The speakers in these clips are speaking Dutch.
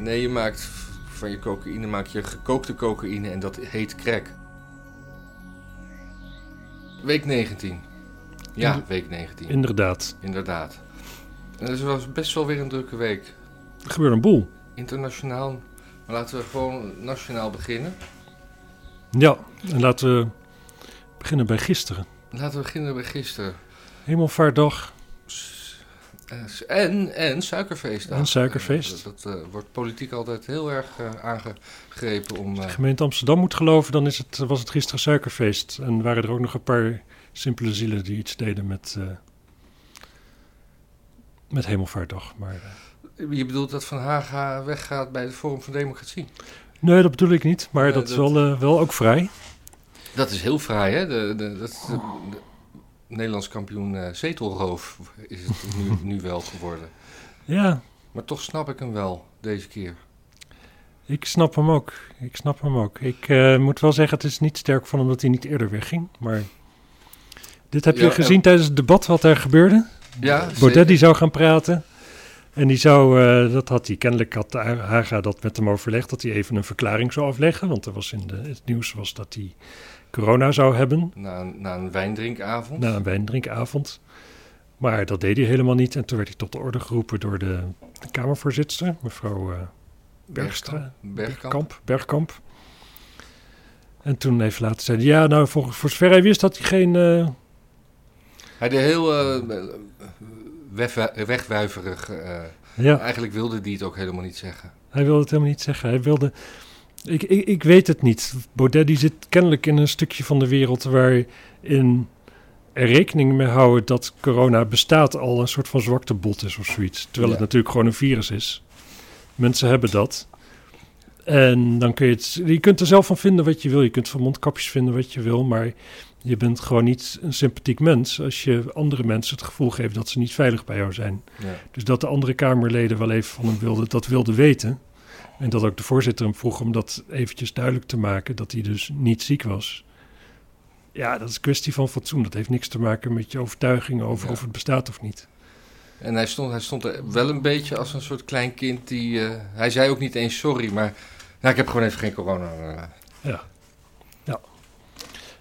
Nee, je maakt van je cocaïne maak je gekookte cocaïne en dat heet crack. Week 19. Ja, week 19. Inderdaad. Inderdaad. En het was best wel weer een drukke week. Er gebeurt een boel. Internationaal. Maar laten we gewoon nationaal beginnen. Ja, en laten we beginnen bij gisteren. Laten we beginnen bij gisteren. Hemelvaartdag. Eh, En, en suikerfeest. En suikerfeest. Dat, dat, eh, wordt politiek altijd heel erg eh, aangegrepen om... De eh, gemeente Amsterdam moet geloven, dan is het, was het gisteren suikerfeest. En waren er ook nog een paar simpele zielen die iets deden met, eh, met Hemelvaartdag. Maar, eh, je bedoelt dat Van Haga weggaat bij de Forum voor Democratie? nee, dat bedoel ik niet. Maar dat is wel, eh, wel ook vrij. Dat is heel fraai, hè? De, de, dat, is de, de Nederlands kampioen zetelroof is het nu, nu wel geworden. Ja, Maar toch snap ik hem wel, deze keer. ik snap hem ook. Ik snap hem ook. Ik eh, moet wel zeggen, het is niet sterk van hem dat hij niet eerder wegging. Maar dit heb je Ja, gezien tijdens het debat wat daar gebeurde. Ja, Baudet zeker. die zou gaan praten. En die zou, eh, dat had hij, kennelijk had Haga dat met hem overlegd, dat hij even een verklaring zou afleggen. Want er was in de, het nieuws was dat hij corona zou hebben Na, een- na een wijndrinkavond. na een wijndrinkavond. Maar dat deed hij helemaal niet. En toen werd hij tot de orde geroepen door de, de Kamervoorzitter, mevrouw eh, Bergstra. Bergkamp. Bergkamp. Bergkamp. En toen even later zei hij, ja, nou, voor, voor zover hij wist dat hij geen... eh, Hij deed heel wegwu- wegwuiverig. ja, Eigenlijk wilde hij het ook helemaal niet zeggen. Hij wilde het helemaal niet zeggen. Hij wilde. Ik, ik, ik weet het niet. Baudet die zit kennelijk in een stukje van de wereld waarin er rekening mee houden dat corona bestaat al een soort van zwaktebot is of zoiets. Terwijl Ja. het natuurlijk gewoon een virus is. Mensen hebben dat. En dan kun je het. Je kunt er zelf van vinden wat je wil. Je kunt van mondkapjes vinden wat je wil. Maar je bent gewoon niet een sympathiek mens als je andere mensen het gevoel geeft dat ze niet veilig bij jou zijn. Ja. Dus dat de andere Kamerleden wel even van hem wilden, dat wilden weten. En dat ook de voorzitter hem vroeg om dat eventjes duidelijk te maken, dat hij dus niet ziek was. Ja, dat is een kwestie van fatsoen. Dat heeft niks te maken met je overtuiging over Ja. of het bestaat of niet. En hij stond, hij stond er wel een beetje als een soort klein kind die... eh, hij zei ook niet eens sorry, maar... Nou, ik heb gewoon even geen corona. eh. Ja.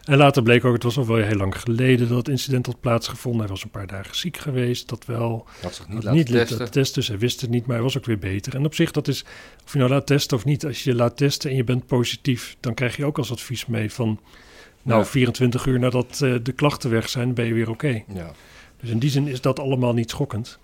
En later bleek ook, het was al wel heel lang geleden dat het incident had plaatsgevonden. Hij was een paar dagen ziek geweest, dat wel. had zich niet Had niet testen. laten testen, dus hij wist het niet, maar hij was ook weer beter. En op zich, dat is, of je nou laat testen of niet, als je je laat testen en je bent positief, dan krijg je ook als advies mee van, nou, Ja. 24 uur nadat eh, de klachten weg zijn, ben je weer oké. Ja. Dus in die zin is dat allemaal niet schokkend.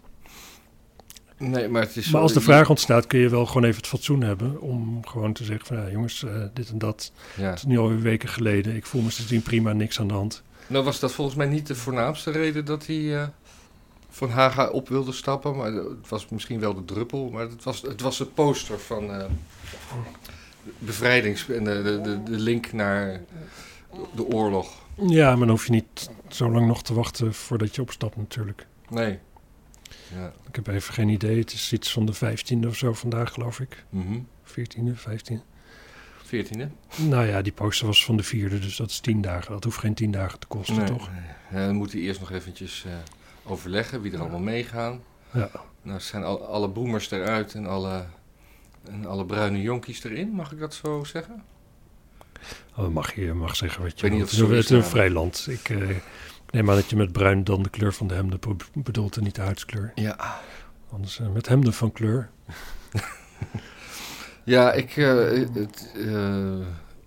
Nee, maar het is... Maar als de vraag ontstaat, kun je wel gewoon even het fatsoen hebben om gewoon te zeggen van, ja, jongens, eh, dit en dat. Ja. Het is nu alweer weken geleden, ik voel me sindsdien prima, niks aan de hand. Nou was dat volgens mij niet de voornaamste reden dat hij eh, van Haga op wilde stappen. Maar het was misschien wel de druppel. Maar het was het, was het poster van eh bevrijdings... En de, de, de link naar de oorlog. Ja, maar dan hoef je niet zo lang nog te wachten voordat je opstapt natuurlijk. Nee. Ja. Ik heb even geen idee. Het is iets van de 15e of zo vandaag, geloof ik. Mhm. 14e, 15e. 14e? Nou ja, die poster was van de vierde, dus dat is 10 dagen. Dat hoeft geen 10 dagen te kosten, Nee. toch? Ja, dan moet hij eerst nog eventjes eh, overleggen wie er allemaal meegaan. Ja. Nou zijn al, alle boomers eruit en alle, en alle bruine jonkies erin. Mag ik dat zo zeggen? Oh, mag je mag zeggen wat je weet niet wilt. of het is een vrij land. Ik eh, ik neem aan dat je met bruin dan de kleur van de hemden be- bedoelt en niet de huidskleur. Ja. Anders eh, met hemden van kleur. Ja, ik, eh, het, eh,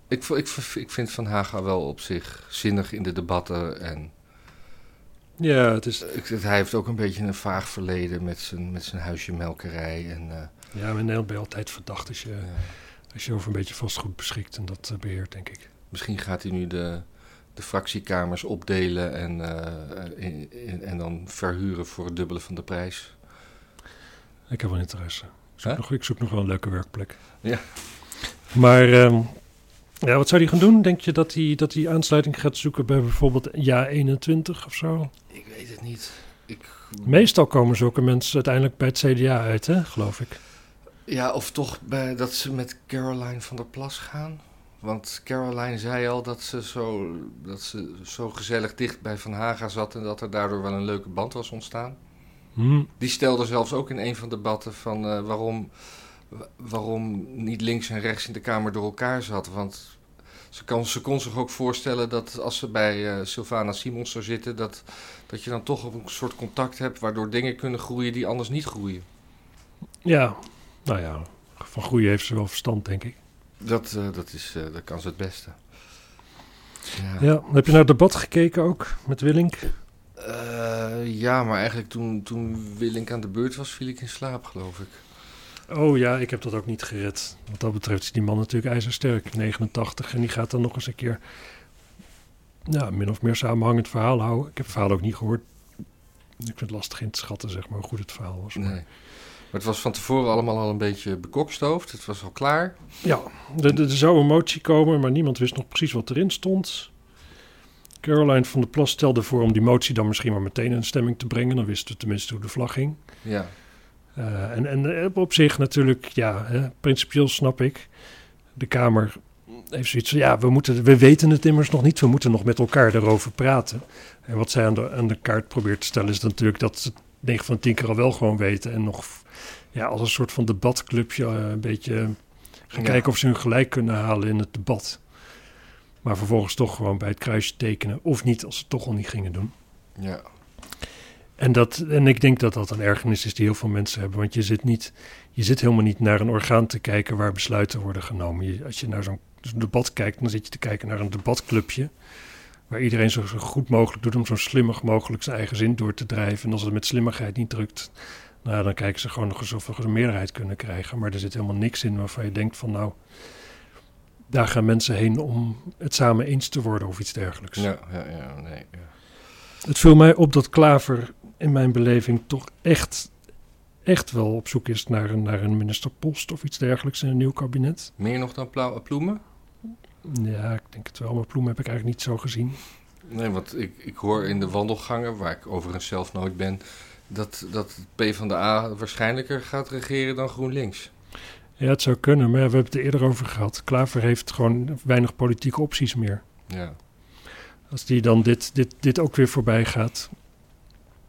ik, ik, ik vind Van Haga wel op zich zinnig in de debatten. En Ja, het is... ik, hij heeft ook een beetje een vaag verleden met zijn, met zijn huisje melkerij. En, Ja, maar in Nederland ben je altijd verdacht als je, ja. als je over een beetje vastgoed beschikt en dat eh, beheert, denk ik. Misschien gaat hij nu de, de fractiekamers opdelen en, eh, in- in- en dan verhuren voor het dubbele van de prijs. Ik heb wel interesse. Ik zoek, nog, ik zoek nog wel een leuke werkplek. Ja. Maar ehm, ja, wat zou hij gaan doen? Denk je dat hij, dat hij aansluiting gaat zoeken bij bijvoorbeeld Ja 21 of zo? Ik weet het niet. Ik, Meestal komen zulke mensen uiteindelijk bij het CDA uit, hè, geloof ik. Ja, of toch bij, dat ze met Caroline van der Plas gaan. Want Caroline zei al dat ze, zo, dat ze zo gezellig dicht bij Van Haga zat en dat er daardoor wel een leuke band was ontstaan. Hm. Die stelde zelfs ook in een van de debatten van eh, waarom wa- waarom niet links en rechts in de Kamer door elkaar zat. Want ze, kan, ze kon zich ook voorstellen dat als ze bij eh Sylvana Simons zou zitten, dat, dat je dan toch een soort contact hebt waardoor dingen kunnen groeien die anders niet groeien. Ja, nou ja, van groeien heeft ze wel verstand, denk ik. Dat, eh, dat, is, eh, dat kan ze het beste. Ja. Ja, heb je naar het debat gekeken ook met Willink? Eh, ja, maar eigenlijk toen, toen Willink aan de beurt was, viel ik in slaap, geloof ik. Oh ja, ik heb dat ook niet gered. Wat dat betreft is die man natuurlijk ijzersterk, 89. En die gaat dan nog eens een keer ja, min of meer samenhangend verhaal houden. Ik heb het verhaal ook niet gehoord. Ik vind het lastig in te schatten, zeg maar, hoe goed het verhaal was. Nee. Maar het was van tevoren allemaal al een beetje bekokstoofd. Het was al klaar. Ja, er, er zou een motie komen, maar niemand wist nog precies wat erin stond. Caroline van der Plas stelde voor om die motie dan misschien maar meteen in stemming te brengen. Dan wisten we tenminste hoe de vlag ging. Ja, Eh, en, en op zich natuurlijk, ja, hè, principieel snap ik. De Kamer heeft zoiets van, ja, we, moeten, we weten het immers nog niet. We moeten nog met elkaar erover praten. En wat zij aan de, aan de kaart probeert te stellen is natuurlijk dat ze 9 van de 10 keer al wel gewoon weten. En nog ja, als een soort van debatclubje eh, een beetje gaan Ja. kijken of ze hun gelijk kunnen halen in het debat. Maar vervolgens toch gewoon bij het kruisje tekenen. Of niet, als ze het toch al niet gingen doen. ja. En, dat, en ik denk dat dat een ergernis is die heel veel mensen hebben. Want je zit, niet, je zit helemaal niet naar een orgaan te kijken waar besluiten worden genomen. Je, als je naar zo'n zo'n debat kijkt, dan zit je te kijken naar een debatclubje. Waar iedereen zo, zo goed mogelijk doet om zo slimmig mogelijk zijn eigen zin door te drijven. En als het met slimmigheid niet drukt, nou, dan kijken ze gewoon nog eens of we een meerderheid kunnen krijgen. Maar er zit helemaal niks in waarvan je denkt van nou, daar gaan mensen heen om het samen eens te worden of iets dergelijks. Ja, ja, ja, nee. Ja. Het viel mij op dat Klaver in mijn beleving toch echt, echt wel op zoek is naar een, naar een ministerpost of iets dergelijks in een nieuw kabinet. Meer nog dan pla- ploemen? Ja, ik denk het wel, maar Ploem heb ik eigenlijk niet zo gezien. Nee, want ik, ik hoor in de wandelgangen, waar ik overigens zelf nooit ben, dat, dat PvdA waarschijnlijker gaat regeren dan GroenLinks. Ja, het zou kunnen, maar we hebben het er eerder over gehad. Klaver heeft gewoon weinig politieke opties meer. Ja, Als die dan dit, dit, dit ook weer voorbij gaat,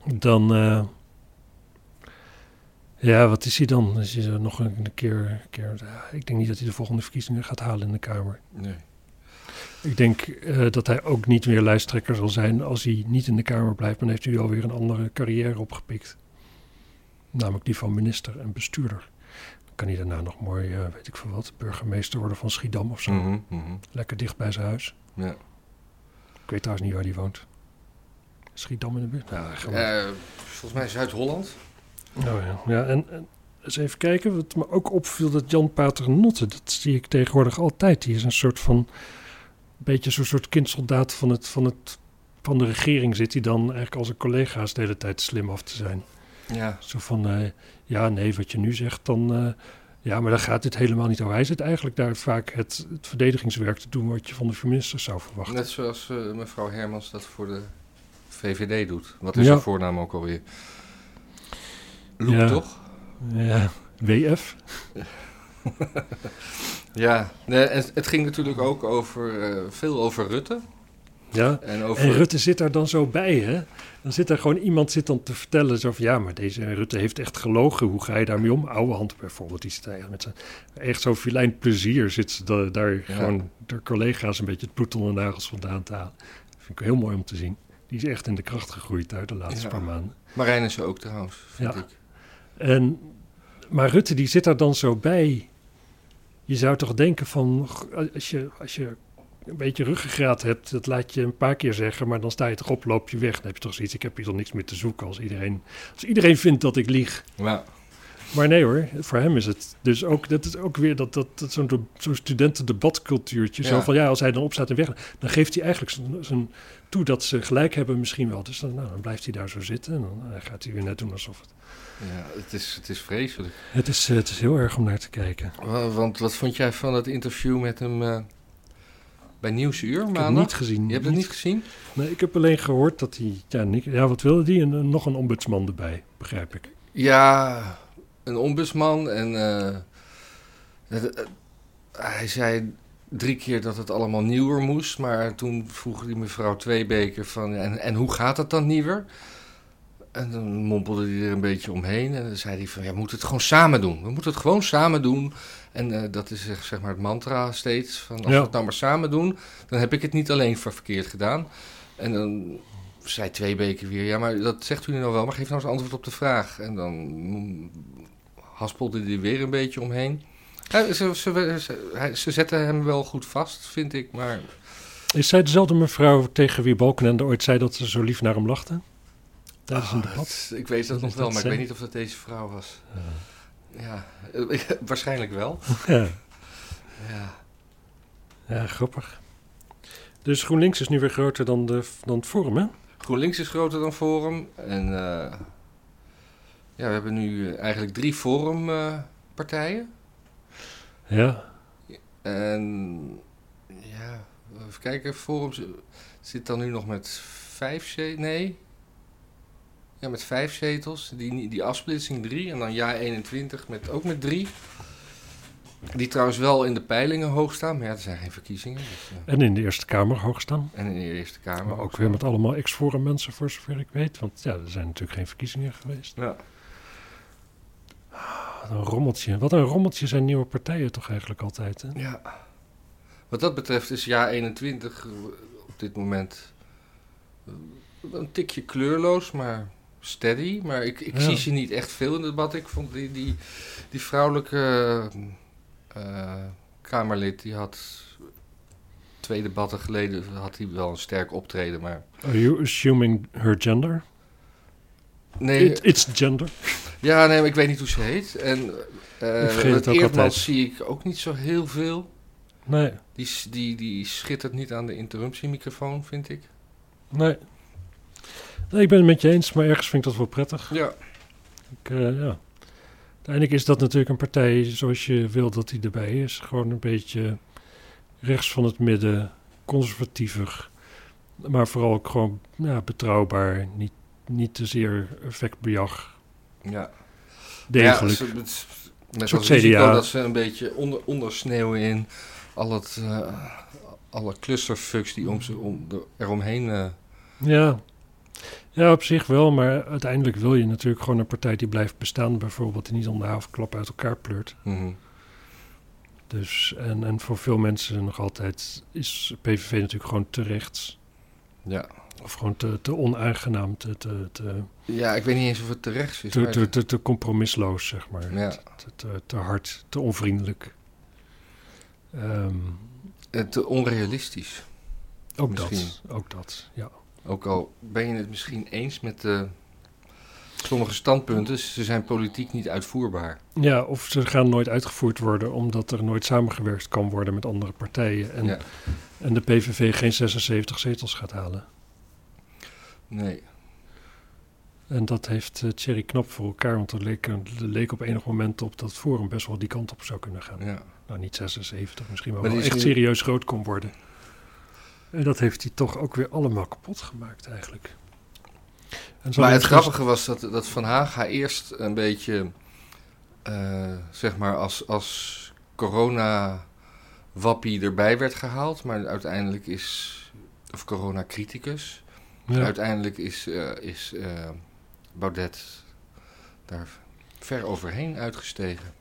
dan. eh, ja, wat is hij dan? Als je nog een keer. keer ja, ik denk niet dat hij de volgende verkiezingen gaat halen in de Kamer. nee. Ik denk eh, dat hij ook niet meer lijsttrekker zal zijn als hij niet in de Kamer blijft. Dan heeft hij alweer een andere carrière opgepikt. Namelijk die van minister en bestuurder. Dan kan hij daarna nog mooi, eh, weet ik veel wat, burgemeester worden van Schiedam of zo. Mhm, mhm. Lekker dicht bij zijn huis. Ja. Ik weet trouwens niet waar hij woont. Schiedam in de buurt? Ja, gewoon. Eh, volgens mij Zuid-Holland. Oh ja, ja en, en eens even kijken. Wat me ook opviel, dat Jan Paternotte, dat zie ik tegenwoordig altijd. Die is een soort van, beetje zo'n soort kindsoldaat van, het, van, het, van de regering. Zit hij dan eigenlijk als zijn collega's de hele tijd slim af te zijn. Ja, Zo van, eh, ja nee, wat je nu zegt, dan... eh, ja, maar daar gaat het helemaal niet over. Hij zit eigenlijk daar vaak het, het verdedigingswerk te doen... wat je van de minister zou verwachten. net zoals eh, mevrouw Hermans dat voor de VVD doet. Wat is Ja. haar voornaam ook alweer? Loek, Ja. toch? Ja, WF. Ja, nee, het ging natuurlijk ook over, eh, veel over Rutte. Ja, En over... En Rutte zit daar dan zo bij, hè? Dan zit er gewoon iemand zit dan te vertellen zo van... ja, maar deze Rutte heeft echt gelogen. Hoe ga je daarmee om? Oude hand bijvoorbeeld. Die zit eigenlijk met zijn... echt zo'n filijn plezier zit ze da- daar Ja. gewoon... door collega's een beetje het bloed onder de nagels vandaan te halen. vind ik heel mooi om te zien. Die is echt in de kracht gegroeid uit de laatste Ja. paar maanden. Marijn is er ook trouwens, vind Ja. ik. En, maar Rutte die zit daar dan zo bij. Je zou toch denken van, als je, als je een beetje ruggengraat hebt, dat laat je een paar keer zeggen, maar dan sta je toch op, loop je weg. Dan heb je toch zoiets, ik heb hier toch niks meer te zoeken als iedereen, als iedereen vindt dat ik lieg. Ja, Maar nee hoor, voor hem is het dus ook, dat is ook weer dat, dat, dat zo'n zo'n studentendebatcultuurtje. Zo Ja. van, ja, als hij dan opstaat en weg, dan geeft hij eigenlijk zijn, zijn toe dat ze gelijk hebben misschien wel. Dus dan, nou, dan blijft hij daar zo zitten en dan eh, gaat hij weer net doen alsof het... ja het, is, het is vreselijk. Het is, eh, het is heel erg om naar te kijken. Wa- Want wat vond jij van het interview met hem eh, bij Nieuwsuur Ik heb het maandag? niet gezien. Je hebt het niet gezien? Nee, ik heb alleen gehoord dat hij... Ja, wat wilde die? En nog een ombudsman erbij, begrijp ik. Ja, een ombudsman en hij zei drie keer dat het allemaal nieuwer moest, maar toen vroeg die mevrouw Tweebeker van en, en hoe gaat het dan nieuwer? En dan mompelde hij er een beetje omheen. En dan zei hij van, ja, we moeten het gewoon samen doen. We moeten het gewoon samen doen. En eh, dat is zeg, maar het mantra steeds. Van, als Ja. we het nou maar samen doen, dan heb ik het niet alleen ver- verkeerd gedaan. En dan zei twee weken weer, ja, maar dat zegt u nou wel. Maar geef nou eens antwoord op de vraag. En dan haspelde hij weer een beetje omheen. Hij- ze, ze, ze, hij- ze zetten hem wel goed vast, vind ik. Maar Is zij dezelfde mevrouw tegen wie Balkenende ooit zei dat ze zo lief naar hem lachte? Tijdens een Ah, debat? ik weet dat nog wel, maar ik weet niet of dat deze vrouw was. Ja, eh, waarschijnlijk wel. Ja. Ja. ja, grappig. Dus GroenLinks is nu weer groter dan, de, dan het Forum, hè? GroenLinks is groter dan Forum. En eh, ja, we hebben nu eh, eigenlijk drie Forum-partijen. Ja. en ja, even kijken. Forum zit dan nu nog met vijf zetels. Nee. Ja, met vijf zetels. Die, die afsplitsing drie. En dan Ja 21 met, ook met drie. Die trouwens wel in de peilingen hoog staan. Maar ja, er zijn geen verkiezingen. Dus, eh, En in de Eerste Kamer hoog staan. en in de Eerste Kamer. Maar ook weer met allemaal ex-Forum mensen, voor zover ik weet. Want ja, er zijn natuurlijk geen verkiezingen geweest. Ja. Wat een rommeltje. Wat een rommeltje zijn nieuwe partijen toch eigenlijk altijd, hè? Ja. Wat dat betreft is jaar 21 eh, op dit moment eh, een tikje kleurloos, maar steady. Maar ik, ik Ja. zie ze niet echt veel in het debat. Ik vond die, die, die vrouwelijke eh, Kamerlid, die had twee debatten geleden had hij wel een sterk optreden. Maar Are you assuming her gender? Nee, It, it's gender. ja, nee, maar ik weet niet hoe ze heet. En Ik vergeet het ook Eerdmans zie ik ook niet zo heel veel. Nee, Die, die, die schittert niet aan de interruptiemicrofoon, vind ik. nee. Nee, ik ben het met je eens, maar ergens vind ik dat wel prettig. Ja. Ik, eh, ja. Uiteindelijk is dat natuurlijk een partij zoals je wil dat die erbij is. Gewoon een beetje rechts van het midden, conservatiever. Maar vooral ook gewoon ja, betrouwbaar. Niet, niet te zeer effectbejag. Ja. Degelijk. Ja, met soort als risico dat ze een beetje onder, ondersneeuwen in al het, eh, alle clusterfucks die om ze, om, de- eromheen... eh Ja. ja, op zich wel. Maar uiteindelijk wil je natuurlijk gewoon een partij die blijft bestaan. Bijvoorbeeld die niet om de havenklap uit elkaar pleurt. mhm. Dus, en, en voor veel mensen nog altijd is PVV natuurlijk gewoon te rechts. ja. Of gewoon te, te onaangenaam, te, te, te, ja, ik weet niet eens of het terecht is. te, maar te, te, te compromisloos, zeg maar. Ja. Te, te, te hard, te onvriendelijk. Het te onrealistisch. ook Misschien. dat, ook dat, ja. Ook al ben je het misschien eens met de, sommige standpunten, ze zijn politiek niet uitvoerbaar. Ja, of ze gaan nooit uitgevoerd worden omdat er nooit samengewerkt kan worden met andere partijen. En, ja. en de PVV geen 76 zetels gaat halen. Nee. En dat heeft eh, Thierry knap voor elkaar, want er leek, er leek op enig moment op dat het Forum best wel die kant op zou kunnen gaan. Ja. Nou, niet 76, misschien wel, Maar wel echt serieus groot kon worden. En dat heeft hij toch ook weer allemaal kapot gemaakt eigenlijk. En zo Maar het heeft grappige was dat, dat Van Haga eerst een beetje, eh, zeg maar, als, als corona-wappie erbij werd gehaald. Maar uiteindelijk is, of corona-criticus. Ja, Uiteindelijk is, eh, is eh, Baudet daar ver overheen uitgestegen.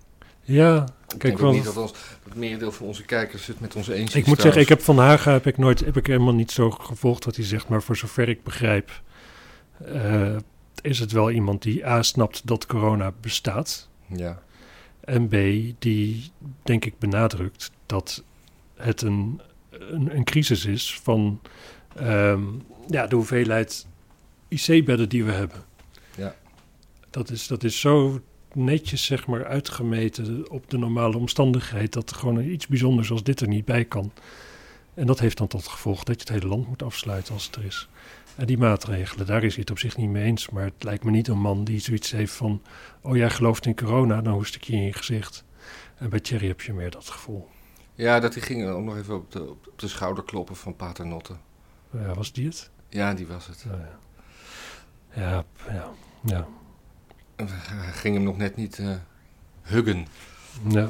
ja Ik kijk denk ook wel. niet dat, ons, het merendeel van onze kijkers het met ons eens is. Ik moet zeggen, ik heb Van Haga heb ik nooit, heb ik helemaal niet zo gevolgd wat hij zegt, maar voor zover ik begrijp, eh, is het wel iemand die A snapt dat corona bestaat. Ja, En B, die denk ik benadrukt dat het een, een, een crisis is van ehm, ja, de hoeveelheid IC-bedden die we hebben. Ja. Dat is, dat is zo netjes zeg maar uitgemeten op de normale omstandigheid dat er gewoon iets bijzonders als dit er niet bij kan. En dat heeft dan tot gevolg dat je het hele land moet afsluiten als het er is. En die maatregelen, daar is hij het op zich niet mee eens. Maar het lijkt me niet een man die zoiets heeft van... oh jij gelooft in corona, dan hoest ik je in je gezicht. En bij Thierry heb je meer dat gevoel. ja dat die ging ook nog even op de, op de schouder kloppen van Paternotte. Ja, was die het? Ja, die was het. Ja, ja. ja, ja, ja. Hij ging hem nog net niet eh, huggen. Ja.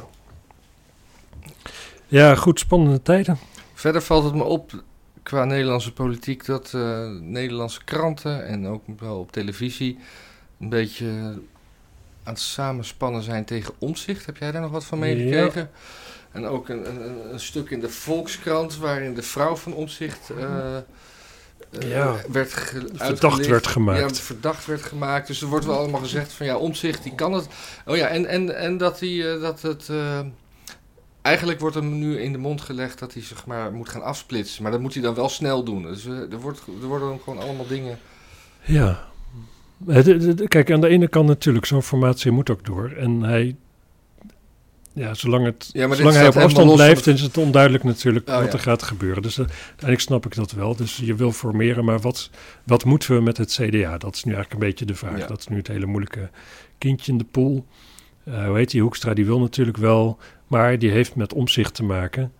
Ja, goed, spannende tijden. Verder valt het me op, qua Nederlandse politiek dat uh, Nederlandse kranten en ook wel op televisie een beetje aan het samenspannen zijn tegen omzicht. Heb jij daar nog wat van meegekregen? Ja. En ook een, een, een, stuk in de Volkskrant waarin de vrouw van omzicht uh, ja, werd verdacht werd gemaakt. Ja, verdacht werd gemaakt. Dus er wordt wel allemaal gezegd van ja, omzicht die kan het. Oh ja, en, en, en dat, die, dat het eigenlijk wordt hem nu in de mond gelegd dat hij zich maar moet gaan afsplitsen. Maar dat moet hij dan wel snel doen. Dus er, wordt, er worden gewoon allemaal dingen. Ja. Kijk, aan de ene kant natuurlijk, zo'n formatie moet ook door. En hij. Ja, zolang, het, ja, zolang hij op afstand blijft, is het onduidelijk natuurlijk oh, wat er gaat gebeuren. Dus uh, uiteindelijk snap ik dat wel. Dus je wil formeren, maar wat, wat moeten we met het CDA? Dat is nu eigenlijk een beetje de vraag. Dat is nu het hele moeilijke kindje in de pool. Uh, hoe heet die Hoekstra? Die wil natuurlijk wel maar die heeft met omzicht te maken.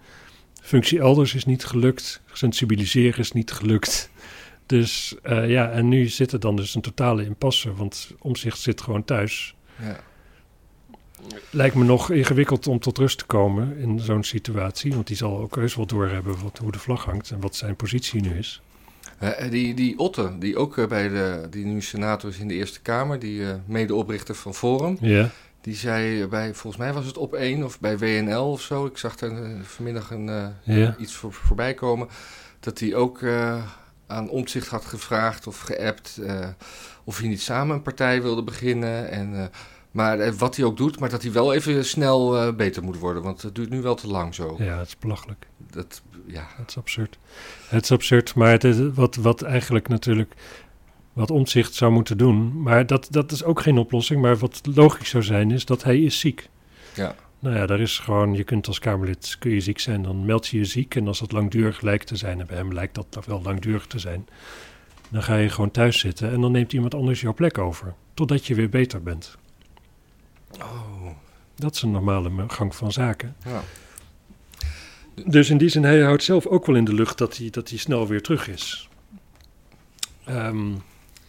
Functie elders is niet gelukt. Sensibiliseren is niet gelukt. Dus uh, ja, en nu zit er dan dus een totale impasse, want omzicht zit gewoon thuis. Ja. Lijkt me nog ingewikkeld om tot rust te komen in zo'n situatie, want die zal ook heus wel doorhebben wat, hoe de vlag hangt en wat zijn positie nu is. Uh, die, die Otte, die ook bij de, die nu senator is in de Eerste Kamer, die uh, medeoprichter van Forum, ja. Die zei bij, volgens mij was het op 1 of bij WNL of zo. Ik zag er vanmiddag een, uh, iets voor, voorbij komen. Dat hij ook aan omzicht had gevraagd of geappt. of hij niet samen een partij wilde beginnen. En, maar wat hij ook doet, maar dat hij wel even snel beter moet worden. Want het duurt nu wel te lang zo. Ja, het is belachelijk. Dat, ja. Het is absurd. Het is absurd, maar het is, wat, wat eigenlijk natuurlijk wat omzicht zou moeten doen. Maar dat, dat is ook geen oplossing. Maar wat logisch zou zijn, is dat hij is ziek. Ja. Nou ja, daar is gewoon, je kunt als Kamerlid, kun je ziek zijn, dan meld je je ziek. En als dat langdurig lijkt te zijn, en bij hem lijkt dat wel langdurig te zijn, dan ga je gewoon thuis zitten en dan neemt iemand anders jouw plek over. Totdat je weer beter bent. Oh. Dat is een normale gang van zaken. Ja. Dus in die zin, hij houdt zelf ook wel in de lucht dat hij, dat hij snel weer terug is. Um,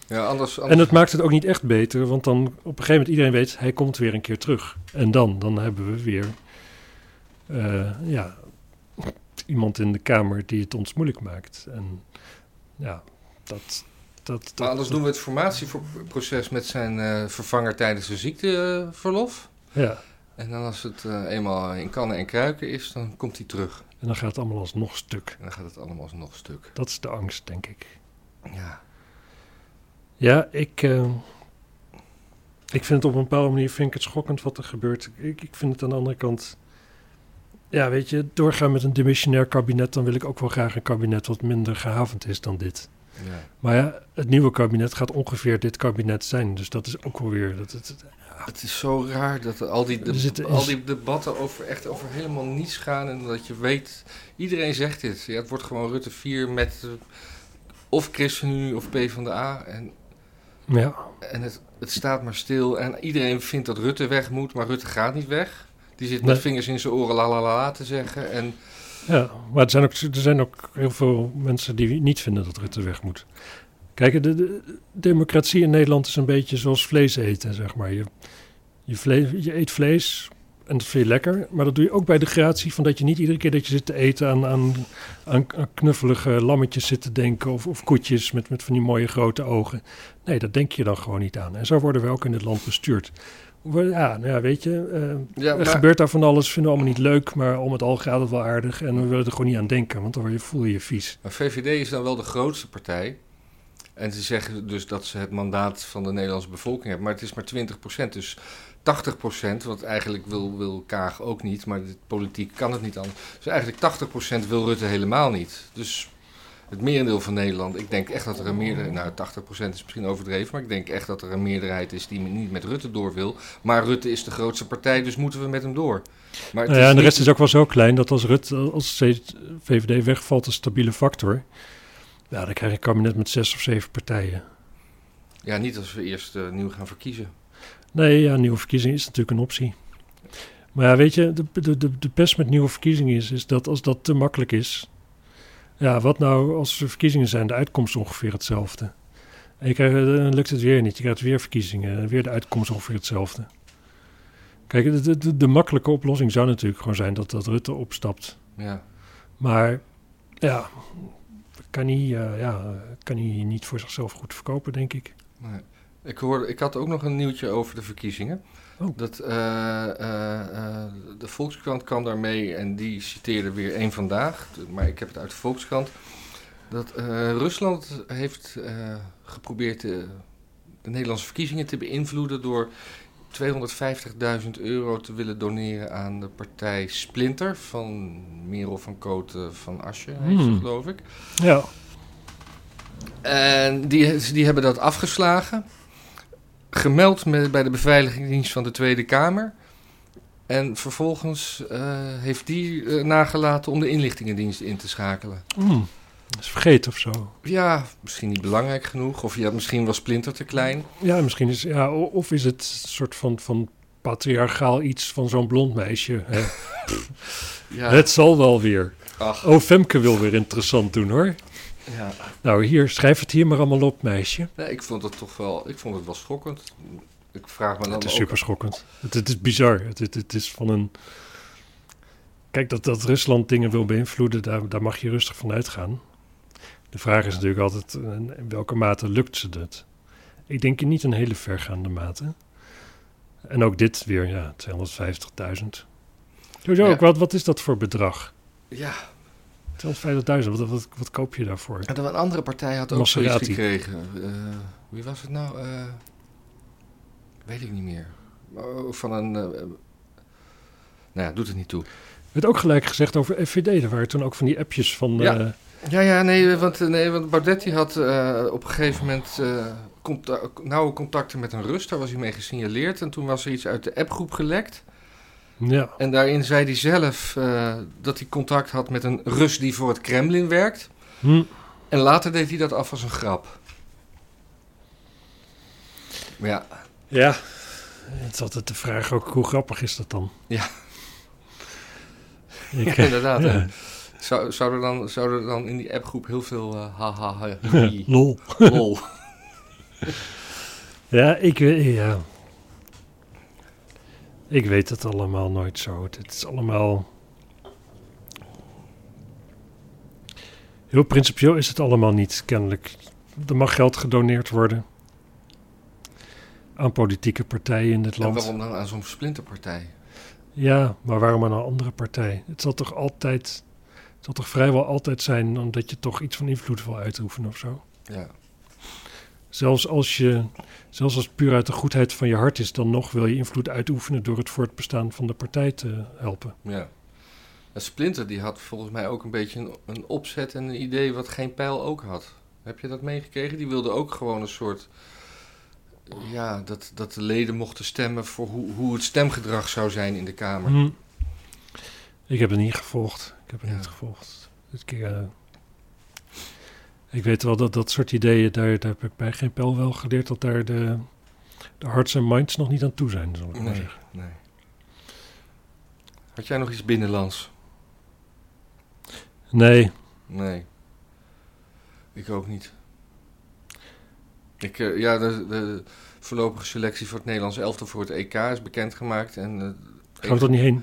ja, anders, En het maakt het ook niet echt beter, want dan op een gegeven moment iedereen weet, hij komt weer een keer terug. En dan, dan hebben we weer uh, ja, iemand in de Kamer die het ons moeilijk maakt. En ja, dat... dat, dat maar anders doen we het formatieproces met zijn uh, vervanger tijdens zijn ziekteverlof. Ja. En dan als het uh, eenmaal in kannen en kruiken is, dan komt hij terug. En dan gaat het allemaal alsnog stuk. En dan gaat het allemaal alsnog stuk. Dat is de angst, denk ik. Ja. Ja, ik, uh, ik vind het op een bepaalde manier vind ik het schokkend wat er gebeurt. Ik, ik vind het aan de andere kant... Ja, weet je, doorgaan met een dimissionair kabinet... dan wil ik ook wel graag een kabinet wat minder gehavend is dan dit. Ja. Maar ja, het nieuwe kabinet gaat ongeveer dit kabinet zijn. Dus dat is ook wel weer... Dat, het, ja. Het is zo raar dat al die, de, al die debatten over echt over helemaal niets gaan. En dat je weet, iedereen zegt dit. Ja, het wordt gewoon Rutte 4 met uh, of ChristenUnie of PvdA. En ja. En het, het staat maar stil. En iedereen vindt dat Rutte weg moet, maar Rutte gaat niet weg. Die zit met vingers in zijn oren la la la te zeggen. En... Ja, maar er zijn, ook, er zijn ook heel veel mensen die niet vinden dat Rutte weg moet. Kijk, de, de democratie in Nederland is een beetje zoals vlees eten, zeg maar. Je, je, vlees, je eet vlees, en dat vind je lekker. Maar dat doe je ook bij de gratie van dat je niet iedere keer dat je zit te eten aan, aan, aan knuffelige lammetjes zit te denken. Of, of koetjes met, met van die mooie grote ogen. Nee, dat denk je dan gewoon niet aan. En zo worden we ook in dit land bestuurd. Ja, nou ja, weet je, uh, ja, er gebeurt daar van alles, vinden we allemaal niet leuk, maar om het al gaat het wel aardig en we willen er gewoon niet aan denken, want dan voel je je vies. Maar VVD is dan wel de grootste partij en ze zeggen dus dat ze het mandaat van de Nederlandse bevolking hebben, maar het is maar 20%, dus 80%, wat eigenlijk wil, wil Kaag ook niet, maar de politiek kan het niet anders. Dus eigenlijk 80% wil Rutte helemaal niet. Dus het merendeel van Nederland, ik denk echt dat er een meerderheid, nou 80% is misschien overdreven, maar ik denk echt dat er een meerderheid is die niet met Rutte door wil. Maar Rutte is de grootste partij, dus moeten we met hem door. Maar nou ja, en de rest is ook wel zo klein dat als Rutte, als VVD wegvalt, een stabiele factor, ja, dan krijg je een kabinet met zes of zeven partijen. Ja, niet als we eerst uh, nieuw gaan verkiezen. Nee, ja, nieuwe verkiezingen is natuurlijk een optie. Maar ja, weet je, de, de, de, de pest met nieuwe verkiezingen is, is dat als dat te makkelijk is. Ja, wat nou als er verkiezingen zijn, de uitkomst ongeveer hetzelfde. En je krijgt, dan lukt het weer niet. Je krijgt weer verkiezingen, weer de uitkomst ongeveer hetzelfde. Kijk, de, de, de makkelijke oplossing zou natuurlijk gewoon zijn dat, dat Rutte opstapt. Ja. Maar ja, kan hij, eh, ja, kan hij niet voor zichzelf goed verkopen, denk ik. Nee. Ik, hoorde, ik had ook nog een nieuwtje over de verkiezingen. Oh. Dat, eh, eh, eh, de Volkskrant kwam daarmee en die citeerde weer één vandaag. Maar ik heb het uit de Volkskrant. Dat Rusland heeft geprobeerd de, de Nederlandse verkiezingen te beïnvloeden door 250.000 euro te willen doneren aan de partij Splinter van Merel van Kooten van Asje, heet ze, Hmm. geloof ik. Ja, En die, die hebben dat afgeslagen. Gemeld met, bij de beveiligingsdienst van de Tweede Kamer. En vervolgens eh, heeft die eh, nagelaten om de inlichtingendienst in te schakelen. mm, dat is vergeten of zo. Ja, misschien niet belangrijk genoeg. Of ja, misschien was Splinter te klein. Ja, misschien is, ja, of is het een soort van, van patriarchaal iets van zo'n blond meisje. Hè? Ja, Het zal wel weer. ach, Oh, Femke wil weer interessant doen hoor. Ja. Nou, hier, schrijf het hier maar allemaal op, meisje. Nee, ik vond het toch wel, ik vond het wel schokkend. Ik vraag me dan Het is ook- super schokkend. Het, het is bizar. Het, het, het is van een... Kijk, dat, dat Rusland dingen wil beïnvloeden, daar, daar mag je rustig van uitgaan. De vraag is natuurlijk altijd, eh, in welke mate lukt ze dat? Ik denk in niet een hele vergaande mate. En ook dit weer, ja, 250.000. Sowieso Ja. ook, wat, wat is dat voor bedrag? Ja, 250.000, wat, wat, wat koop je daarvoor? En een andere partij had ook zoiets Maserati. gekregen. Eh, wie was het nou? Eh, weet ik niet meer. Oh, Van een... eh, nou ja, doet het niet toe. Er werd ook gelijk gezegd over FVD. Er waren toen ook van die appjes van... Ja. Ja, ja, nee, want, nee, want Baudet die had op een gegeven moment nauwe contacten met een Rus. Daar was hij mee gesignaleerd. En toen was er iets uit de appgroep gelekt. Ja. En daarin zei hij zelf eh, dat hij contact had met een Rus die voor het Kremlin werkt. Hm. En later deed hij dat af als een grap. Ja, Ja, het is altijd de vraag ook, hoe grappig is dat dan? Ja. Ik, Ja, eh, inderdaad. ja. Zou, zou, er dan, zou er dan in die appgroep heel veel uh, haha, ha, hi, Lol. lol. Ja, ik weet, ja. Ik weet het allemaal nooit zo. Het, is allemaal... Heel principieel is het allemaal niet, kennelijk. Er mag geld gedoneerd worden aan politieke partijen in dit En land. waarom dan aan zo'n splinterpartij? Ja, maar waarom aan een andere partij? Het zal toch altijd, het zal toch vrijwel altijd zijn omdat je toch iets van invloed wil uitoefenen of zo. Ja. Zelfs als je, zelfs als het puur uit de goedheid van je hart is, dan nog wil je invloed uitoefenen door het voortbestaan van de partij te helpen. ja. En Splinter die had volgens mij ook een beetje een, een opzet en een idee wat geen pijl ook had. Heb je dat meegekregen? Die wilde ook gewoon een soort... Ja, dat, dat de leden mochten stemmen voor hoe, hoe het stemgedrag zou zijn in de Kamer. Hm. Ik heb het niet gevolgd. Ik heb het Ja. niet gevolgd. Dit keer, eh, ik weet wel dat dat soort ideeën, daar, daar heb ik bij geen pijl wel geleerd dat daar de, de hearts en minds nog niet aan toe zijn, zal ik maar zeggen. nee. Had jij nog iets binnenlands? Nee, Nee. Ik ook niet. Ik, eh, ja, de, de voorlopige selectie voor het Nederlands elftal voor het EK is bekendgemaakt. En, eh, gaan we er niet heen?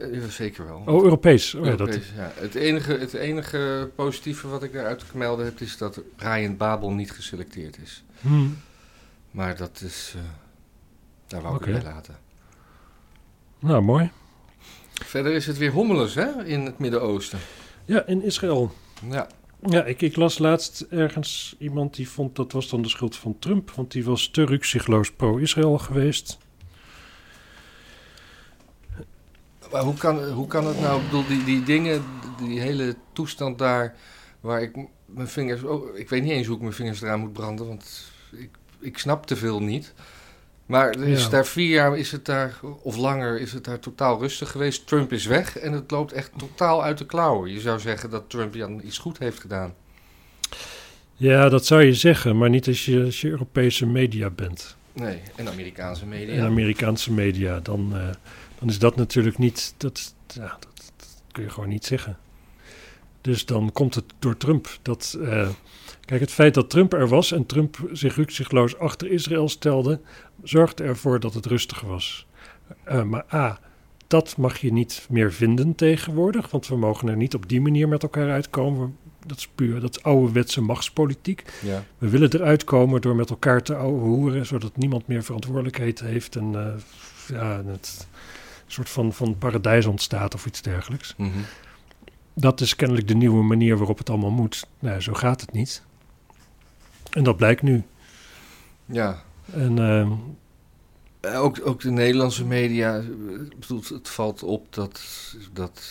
Eh, ja, zeker wel. Oh, Europees. Oh, ja, dat, Europees, ja. het, enige, het enige positieve wat ik daaruit te melden heb, is dat Ryan Babel niet geselecteerd is. Hm. Maar dat is... eh, daar wou ik bij laten. Nou, mooi. Verder is het weer hommeles, hè, in het Midden-Oosten. Ja, in Israël. Ja. Ja, ik, ik las laatst ergens iemand die vond dat was dan de schuld van Trump, want die was te rukzichtloos pro-Israël geweest. Maar hoe kan, hoe kan het nou? Ik bedoel, die, die dingen, die hele toestand daar, waar ik mijn vingers... Oh, ik weet niet eens hoe ik mijn vingers eraan moet branden, want ik, ik snap te veel niet. Maar er is Ja. daar vier jaar, is het daar, of langer, is het daar totaal rustig geweest. Trump is weg en het loopt echt totaal uit de klauwen. Je zou zeggen dat Trump dan iets goed heeft gedaan. Ja, dat zou je zeggen, maar niet als je, als je Europese media bent. Nee, en Amerikaanse media. En Amerikaanse media, dan, eh, dan is dat natuurlijk niet, dat, ja, dat, dat kun je gewoon niet zeggen. Dus dan komt het door Trump. Dat, eh, kijk, het feit dat Trump er was en Trump zich rukzichtloos achter Israël stelde, zorgde ervoor dat het rustig was. Eh, maar A, dat mag je niet meer vinden tegenwoordig, want we mogen er niet op die manier met elkaar uitkomen. dat is puur, dat is ouderwetse machtspolitiek. Ja. We willen eruit komen door met elkaar te hoeren, zodat niemand meer verantwoordelijkheid heeft en eh, ja, het soort van, van paradijs ontstaat of iets dergelijks. Mhm. Dat is kennelijk de nieuwe manier waarop het allemaal moet. Nou, zo gaat het niet. En dat blijkt nu. ja. En ehm, Eh, Ook, ook de Nederlandse media, eh, het valt op dat, dat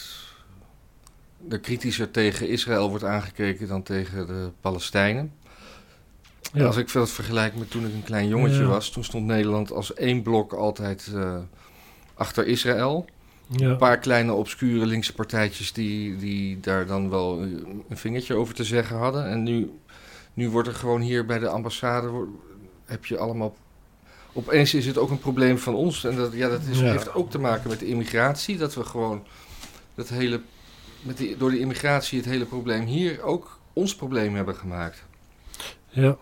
er kritischer tegen Israël wordt aangekeken dan tegen de Palestijnen. ja, Als ik dat vergelijk met toen ik een klein jongetje Ja. was, toen stond Nederland als één blok altijd eh, achter Israël. ja, Een paar kleine obscure linkse partijtjes die, die daar dan wel eh, een vingertje over te zeggen hadden. En nu, nu wordt er gewoon hier bij de ambassade, heb je allemaal... Opeens is het ook een probleem van ons. En dat, ja, dat is, Ja. heeft ook te maken met de immigratie. Dat we gewoon dat hele, met die, door de immigratie het hele probleem hier ook ons probleem hebben gemaakt. ja.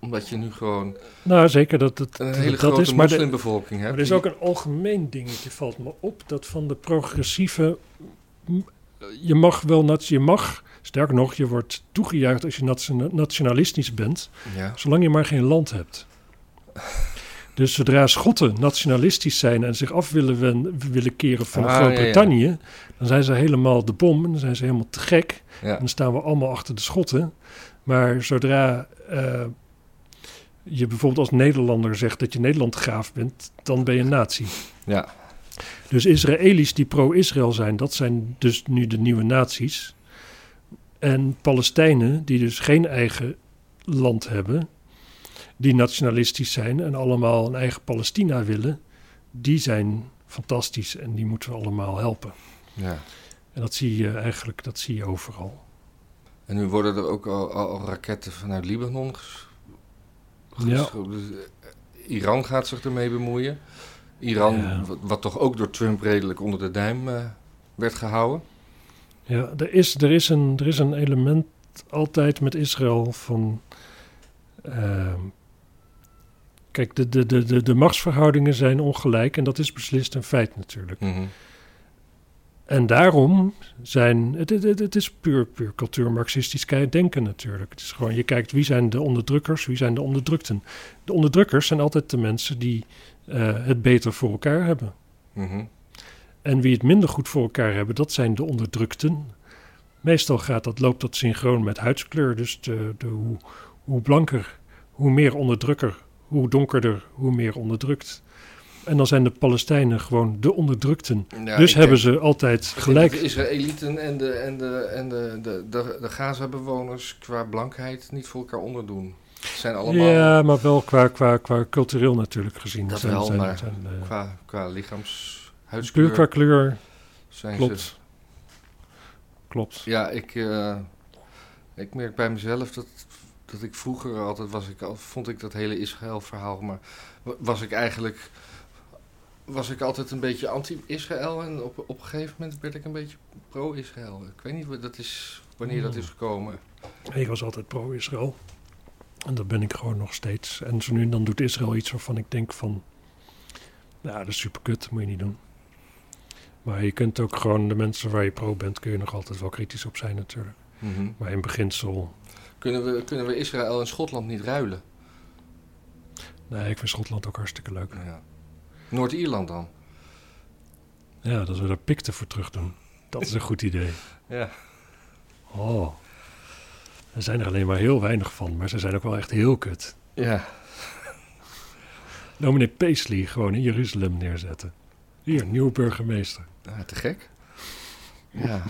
Omdat je nu gewoon Nou, zeker dat het een hele dat grote is. Maar moslimbevolking hebt. Er is ook een algemeen dingetje, valt me op, dat van de progressieve. Je mag wel, je mag, sterker nog, je wordt toegejuicht als je nationa- nationalistisch bent, Ja, zolang je maar geen land hebt. Dus zodra Schotten nationalistisch zijn en zich af willen, wen- willen keren van Ah, Groot-Brittannië, dan zijn ze helemaal de bom en dan zijn ze helemaal te gek. En dan staan we allemaal achter de Schotten. Maar zodra eh, je bijvoorbeeld als Nederlander zegt dat je Nederlandgraaf bent, dan ben je een nazi. ja. Dus Israëli's die pro-Israël zijn, dat zijn dus nu de nieuwe nazi's. En Palestijnen die dus geen eigen land hebben, die nationalistisch zijn en allemaal een eigen Palestina willen, die zijn fantastisch en die moeten we allemaal helpen. ja. En dat zie je eigenlijk, dat zie je overal. En nu worden er ook al, al, al raketten vanuit Libanon. ges- Ja. dus, eh, Iran gaat zich ermee bemoeien. Iran, Ja. wat, wat toch ook door Trump redelijk onder de duim eh, werd gehouden. Ja, er is, er, is een, er is een element altijd met Israël van. ehm, kijk, de, de, de, de, de machtsverhoudingen zijn ongelijk en dat is beslist een feit natuurlijk. Mhm. En daarom zijn. Het, het, het, het is puur, puur cultuur-marxistisch denken natuurlijk. Het is gewoon, je kijkt wie zijn de onderdrukkers, wie zijn de onderdrukten. De onderdrukkers zijn altijd de mensen die eh, het beter voor elkaar hebben. Mhm. En wie het minder goed voor elkaar hebben, dat zijn de onderdrukten. Meestal gaat dat, loopt dat synchroon met huidskleur. Dus de, de, hoe, hoe blanker, hoe meer onderdrukker. Hoe donkerder, hoe meer onderdrukt. En dan zijn de Palestijnen gewoon de onderdrukten. Ja, dus hebben denk- ze altijd gelijk. De Israëlieten en de, en de, en de, de, de, de Gaza-bewoners qua blankheid niet voor elkaar onderdoen. Zijn allemaal Ja, maar wel qua, qua, qua cultureel natuurlijk gezien. Dat Zijn- wel, zijn- maar zijn, eh, qua, qua lichaams puur huidskleur qua kleur, zijn ze klopt. Klopt. Ja, ik, eh, ik merk bij mezelf dat, dat ik vroeger altijd was ik al, vond ik dat hele Israël-verhaal, maar wa- was ik eigenlijk was ik altijd een beetje anti-Israël en op, op een gegeven moment werd ik een beetje pro-Israël. Ik weet niet dat is, wanneer dat Hmm. is gekomen. Ik was altijd pro-Israël. En dat ben ik gewoon nog steeds. En zo nu en dan doet Israël iets waarvan ik denk van... Nou, dat is super kut, dat moet je niet doen. Maar je kunt ook gewoon de mensen waar je pro bent... kun je nog altijd wel kritisch op zijn natuurlijk. Mhm. Maar in beginsel... Kunnen, we, kunnen we Israël en Schotland niet ruilen? Nee, ik vind Schotland ook hartstikke leuk. Ja. Noord-Ierland dan? Ja, dat we daar pikten voor terug doen. Dat is een goed idee. Ja. Oh. Er zijn er alleen maar heel weinig van. Maar ze zijn ook wel echt heel kut. Ja. Nou, meneer Paisley gewoon in Jeruzalem neerzetten. Hier, nieuwe burgemeester. Ah, te gek. Ja.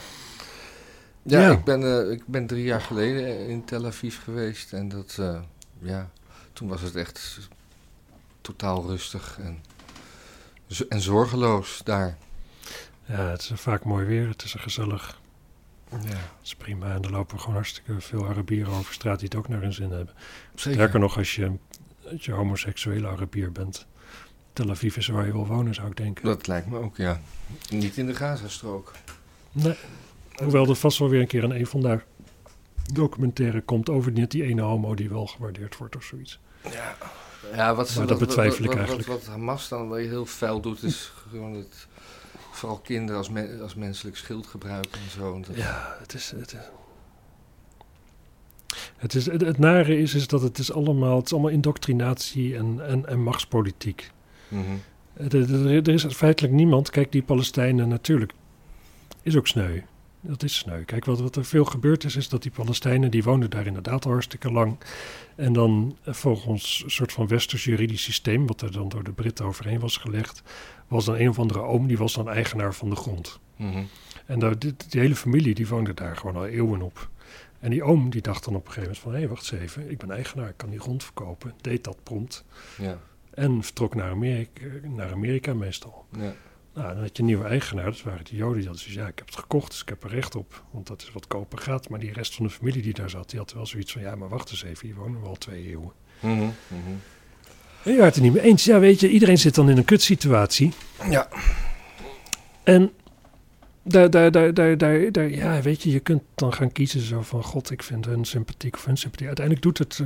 Ja, Ja. Ik, ben, eh, ik ben drie jaar geleden in Tel Aviv geweest en dat, eh, ja, toen was het echt totaal rustig en, en zorgeloos daar. Ja, het is vaak mooi weer. Het is er gezellig. Ja, Het is prima. En er lopen gewoon hartstikke veel Arabieren over straat die het ook naar hun zin hebben. zeker. Sterker nog, als je, als je homoseksuele Arabier bent. Tel Aviv is waar je wil wonen, zou ik denken. Dat lijkt me ook, ja. Niet in de Gazastrook. Nee. Hoewel er vast wel weer een keer een een van daar documentaire komt over net die ene homo die wel gewaardeerd wordt of zoiets. Ja, ja wat, ze- dat betwijfel ik eigenlijk. Wat, wat Hamas dan wel heel vuil doet, is gewoon het, vooral kinderen als, men- als menselijk schild gebruiken en zo. En dat- Ja, het is, het is- Het, is, het, het nare is, is dat het is allemaal, het is allemaal indoctrinatie en, en, en machtspolitiek. Mhm. Er, er- er is feitelijk niemand. Kijk, die Palestijnen natuurlijk is ook sneu. Dat is sneu. Kijk, wat, wat er veel gebeurd is, is dat die Palestijnen, die woonden daar inderdaad al hartstikke lang. En dan eh, volgens een soort van westers juridisch systeem, wat er dan door de Britten overheen was gelegd, was dan een of andere oom, die was dan eigenaar van de grond. Mhm. En daar, die, die hele familie, die woonde daar gewoon al eeuwen op. En die oom, die dacht dan op een gegeven moment van, hé, wacht eens even, ik ben eigenaar, ik kan die grond verkopen. Deed dat prompt. Ja. En vertrok naar Amerika, naar Amerika meestal. Ja. Nou, dan had je een nieuwe eigenaar, dat waren de Joden. Die hadden zoiets, ja, ik heb het gekocht, dus ik heb er recht op. Want dat is wat kopen gaat. Maar die rest van de familie die daar zat, die had wel zoiets van... ja, maar wacht eens even, hier wonen we al twee eeuwen. Mhm. Mhm. En je waren het er niet mee eens. Ja, weet je, iedereen zit dan in een kutsituatie. Ja. En daar, daar, daar, daar, daar, daar, ja, weet je, je kunt dan gaan kiezen zo van... god, ik vind hun sympathiek of hun sympathiek. Uiteindelijk doet, het,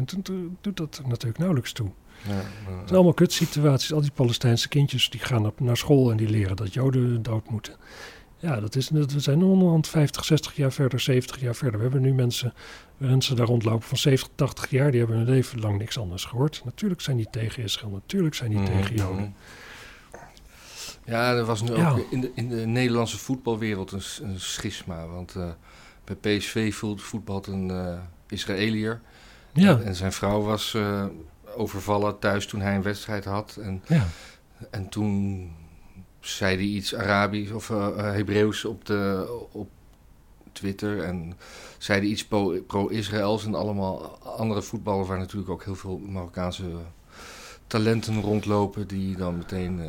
doet dat natuurlijk nauwelijks toe. Ja. Het zijn allemaal kutsituaties. Al die Palestijnse kindjes die gaan op, naar school en die leren dat Joden dood moeten. Ja, dat is, dat, we zijn onderhand 50, 60 jaar verder, 70 jaar verder. We hebben nu mensen, mensen daar rondlopen van 70, 80 jaar. Die hebben hun leven lang niks anders gehoord. Natuurlijk zijn die tegen Israël. Natuurlijk zijn die Mhm. tegen Joden. Ja, er was nu Ja. ook in de, in de Nederlandse voetbalwereld een, schisma. Want eh, bij PSV voelt, voetbalt een eh Israëliër. Ja, En, en zijn vrouw was eh, overvallen thuis toen hij een wedstrijd had. En, ja. en toen zei hij iets Arabisch of eh, Hebreeuws op, de, op Twitter. En zei hij iets pro- pro-Israëls. en allemaal andere voetballers waar natuurlijk ook heel veel Marokkaanse talenten rondlopen. Die dan meteen eh,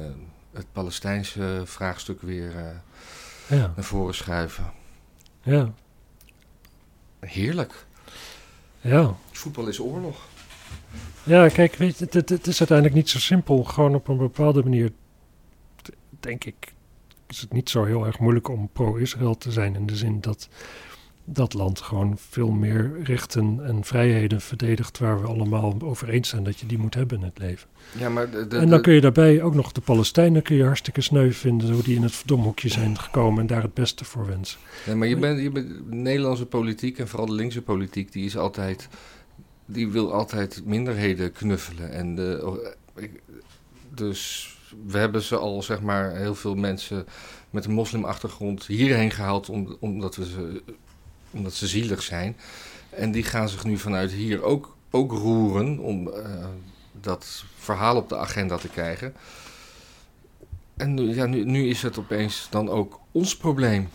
het Palestijnse vraagstuk weer ja, naar voren schuiven. ja, Heerlijk. ja. Voetbal is oorlog. Ja, kijk, weet je, het, het, is uiteindelijk niet zo simpel. Gewoon op een bepaalde manier, denk ik, is het niet zo heel erg moeilijk om pro-Israël te zijn. In de zin dat dat land gewoon veel meer rechten en vrijheden verdedigt waar we allemaal over eens zijn dat je die moet hebben in het leven. Ja, maar de, de, en dan kun je daarbij ook nog de Palestijnen kun je hartstikke sneu vinden, hoe die in het verdomhoekje zijn gekomen en daar het beste voor wensen. Nee, maar je bent, je bent, Nederlandse politiek en vooral de linkse politiek, die is altijd, die wil altijd minderheden knuffelen. En de, ik- dus we hebben ze al, zeg maar, heel veel mensen met een moslimachtergrond hierheen gehaald om, omdat, we ze, omdat ze zielig zijn. En die gaan zich nu vanuit hier ook, ook roeren om eh, dat verhaal op de agenda te krijgen. En nu, ja, nu, nu is het opeens dan ook ons probleem.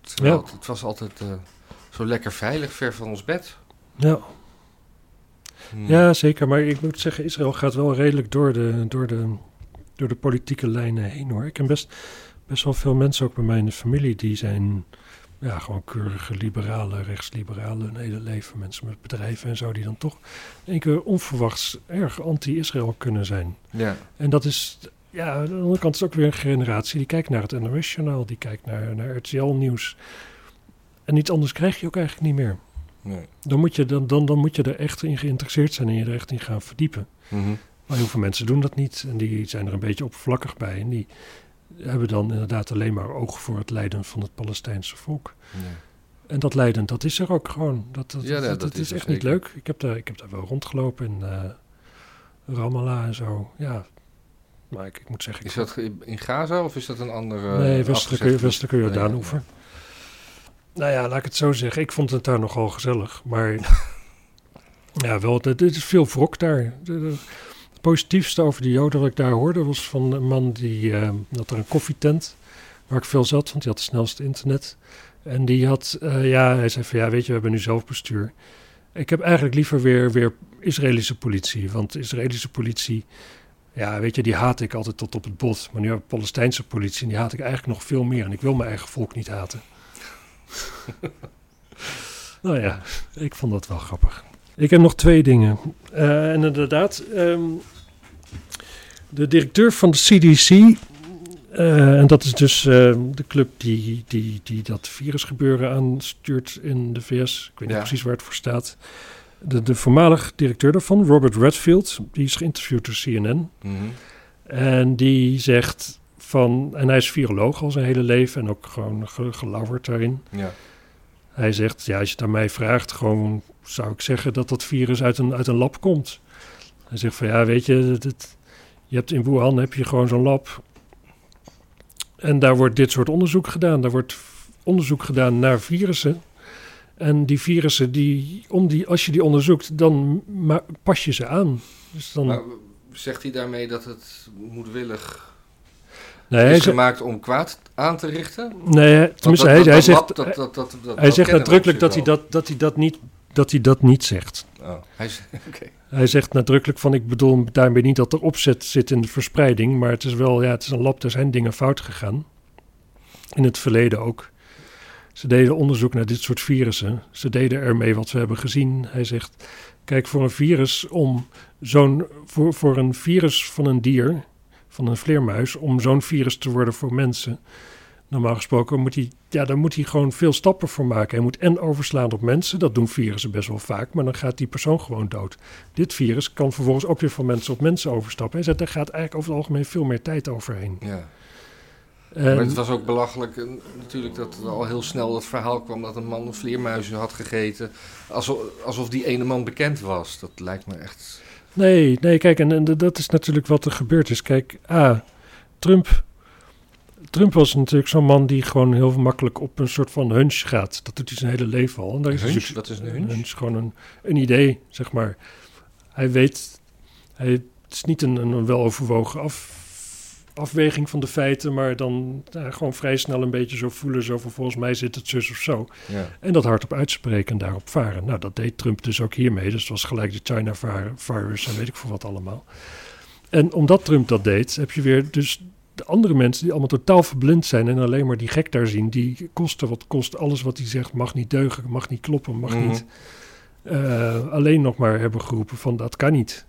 Terwijl Ja. het, het was altijd eh, zo lekker veilig, ver van ons bed. Ja. Hmm. Ja, zeker. Maar ik moet zeggen, Israël gaat wel redelijk door de, door de, door de politieke lijnen heen hoor. Ik ken best, best wel veel mensen, ook bij mij in de familie, die zijn ja, gewoon keurige liberalen, rechtsliberalen hun hele leven. Mensen met bedrijven en zo, die dan toch in één keer onverwachts erg anti-Israël kunnen zijn. Ja. En dat is, ja, aan de andere kant is het ook weer een generatie die kijkt naar het NOS-journaal, die kijkt naar, naar RTL-nieuws. En iets anders krijg je ook eigenlijk niet meer. Nee. Dan moet, je, dan, dan, dan moet je er echt in geïnteresseerd zijn en je er echt in gaan verdiepen. Mhm. Maar heel veel mensen doen dat niet en die zijn er een beetje oppervlakkig bij. En die hebben dan inderdaad alleen maar oog voor het lijden van het Palestijnse volk. Ja. En dat lijden, dat is er ook gewoon. Dat, dat, Ja, dat, nee, dat dat is is echt niet leuk. Ik heb, daar, ik heb daar wel rondgelopen in eh Ramallah en zo. Ja, maar ik, ik moet zeggen... Ik Is dat in Gaza of is dat een andere... nee, westelijke, westelijke Jordaanoever. Nou ja, laat ik het zo zeggen. Ik vond het daar nogal gezellig. Maar ja, wel, dit is veel wrok daar. Het positiefste over de Joden wat ik daar hoorde was van een man die eh, had er een koffietent waar ik veel zat, want die had het snelste internet. En die had, eh, ja, hij zei van ja, weet je, we hebben nu zelfbestuur. Ik heb eigenlijk liever weer, weer Israëlische politie, want Israëlische politie, ja, weet je, die haat ik altijd tot op het bot. Maar nu heb ik Palestijnse politie en die haat ik eigenlijk nog veel meer. En ik wil mijn eigen volk niet haten. nou ja, ik vond dat wel grappig. Ik heb nog twee dingen. Eh, en inderdaad, ehm, de directeur van de CDC, eh, en dat is dus eh, de club die, die, die dat virusgebeuren aanstuurt in de VS. Ik weet niet Ja. precies waar het voor staat. De, de voormalig directeur daarvan, Robert Redfield, die is geïnterviewd door CNN. Mhm. En die zegt van, en hij is viroloog al zijn hele leven en ook gewoon ge, gelauwerd daarin. Ja. Hij zegt, ja, als je het aan mij vraagt, gewoon zou ik zeggen dat dat virus uit een, uit een lab komt. Hij zegt van ja, weet je, je hebt in Wuhan heb je gewoon zo'n lab. En daar wordt dit soort onderzoek gedaan. Daar wordt onderzoek gedaan naar virussen. En die virussen, die, om die, als je die onderzoekt, dan pas je ze aan. Dus dan... Maar zegt hij daarmee dat het moedwillig nee, is gemaakt om kwaad aan te richten? Nee, tenminste, hij, hij zegt, hij zegt nadrukkelijk dat hij dat, dat, hij dat, niet, dat hij dat niet zegt. Oh, hij, okay. hij zegt nadrukkelijk van, ik bedoel daarmee niet dat er opzet zit in de verspreiding, maar het is wel, ja, het is een lab, er zijn dingen fout gegaan. In het verleden ook. Ze deden onderzoek naar dit soort virussen. Ze deden ermee wat we hebben gezien. Hij zegt: Kijk, voor een virus om zo'n voor, voor een virus van een dier, van een vleermuis, om zo'n virus te worden voor mensen. Normaal gesproken moet hij, ja, daar moet hij gewoon veel stappen voor maken. Hij moet en overslaan op mensen, dat doen virussen best wel vaak, maar dan gaat die persoon gewoon dood. Dit virus kan vervolgens ook weer van mensen op mensen overstappen. Zegt, daar gaat eigenlijk over het algemeen veel meer tijd overheen. Ja maar het was ook belachelijk eh, natuurlijk dat er al heel snel het verhaal kwam dat een man vleermuizen had gegeten. Alsof, alsof die ene man bekend was. Dat lijkt me echt... Nee, nee, kijk, en, en dat is natuurlijk wat er gebeurd is. Kijk, ah, Trump, Trump was natuurlijk zo'n man die gewoon heel makkelijk op een soort van hunch gaat. Dat doet hij zijn hele leven al. En daar is hunch? Wat is een hunch? Een hunch gewoon een, een idee, zeg maar. Hij weet, hij, het is niet een, een weloverwogen af, afweging van de feiten, maar dan gewoon vrij snel een beetje zo voelen, zo van volgens mij zit het zus of zo. Ja. En dat hardop uitspreken en daarop varen. Nou, dat deed Trump dus ook hiermee. Dus het was gelijk de China-virus en weet ik voor wat allemaal. En omdat Trump dat deed, heb je weer dus de andere mensen die allemaal totaal verblind zijn en alleen maar die gek daar zien, die kosten wat kost, alles wat hij zegt mag niet deugen, mag niet kloppen, mag mhm. niet. Uh, alleen nog maar hebben geroepen van dat kan niet.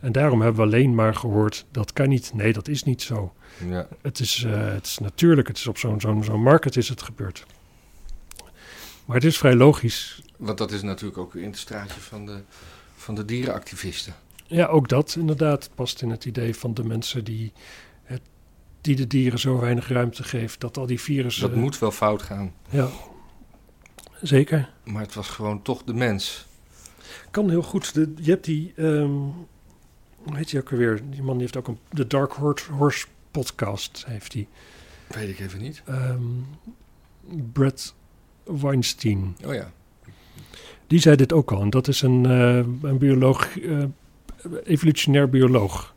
En daarom hebben we alleen maar gehoord, dat kan niet. Nee, dat is niet zo. Ja. Het, is, uh, het is natuurlijk, het is op zo'n zo'n zo'n market is het gebeurd. Maar het is vrij logisch. Want dat is natuurlijk ook in het straatje van de, van de dierenactivisten. Ja, ook dat inderdaad past in het idee van de mensen die, het, die de dieren zo weinig ruimte geeft. Dat al die virussen... Dat moet wel fout gaan. Ja, zeker. Maar het was gewoon toch de mens. Kan heel goed. De, je hebt die... Um, hoe heet hij ook alweer? Die man die heeft ook een, de Dark Horse podcast, heeft hij. Weet ik even niet. Um, Brett Weinstein. Oh ja. Die zei dit ook al. En dat is een, uh, een bioloog, uh, evolutionair bioloog.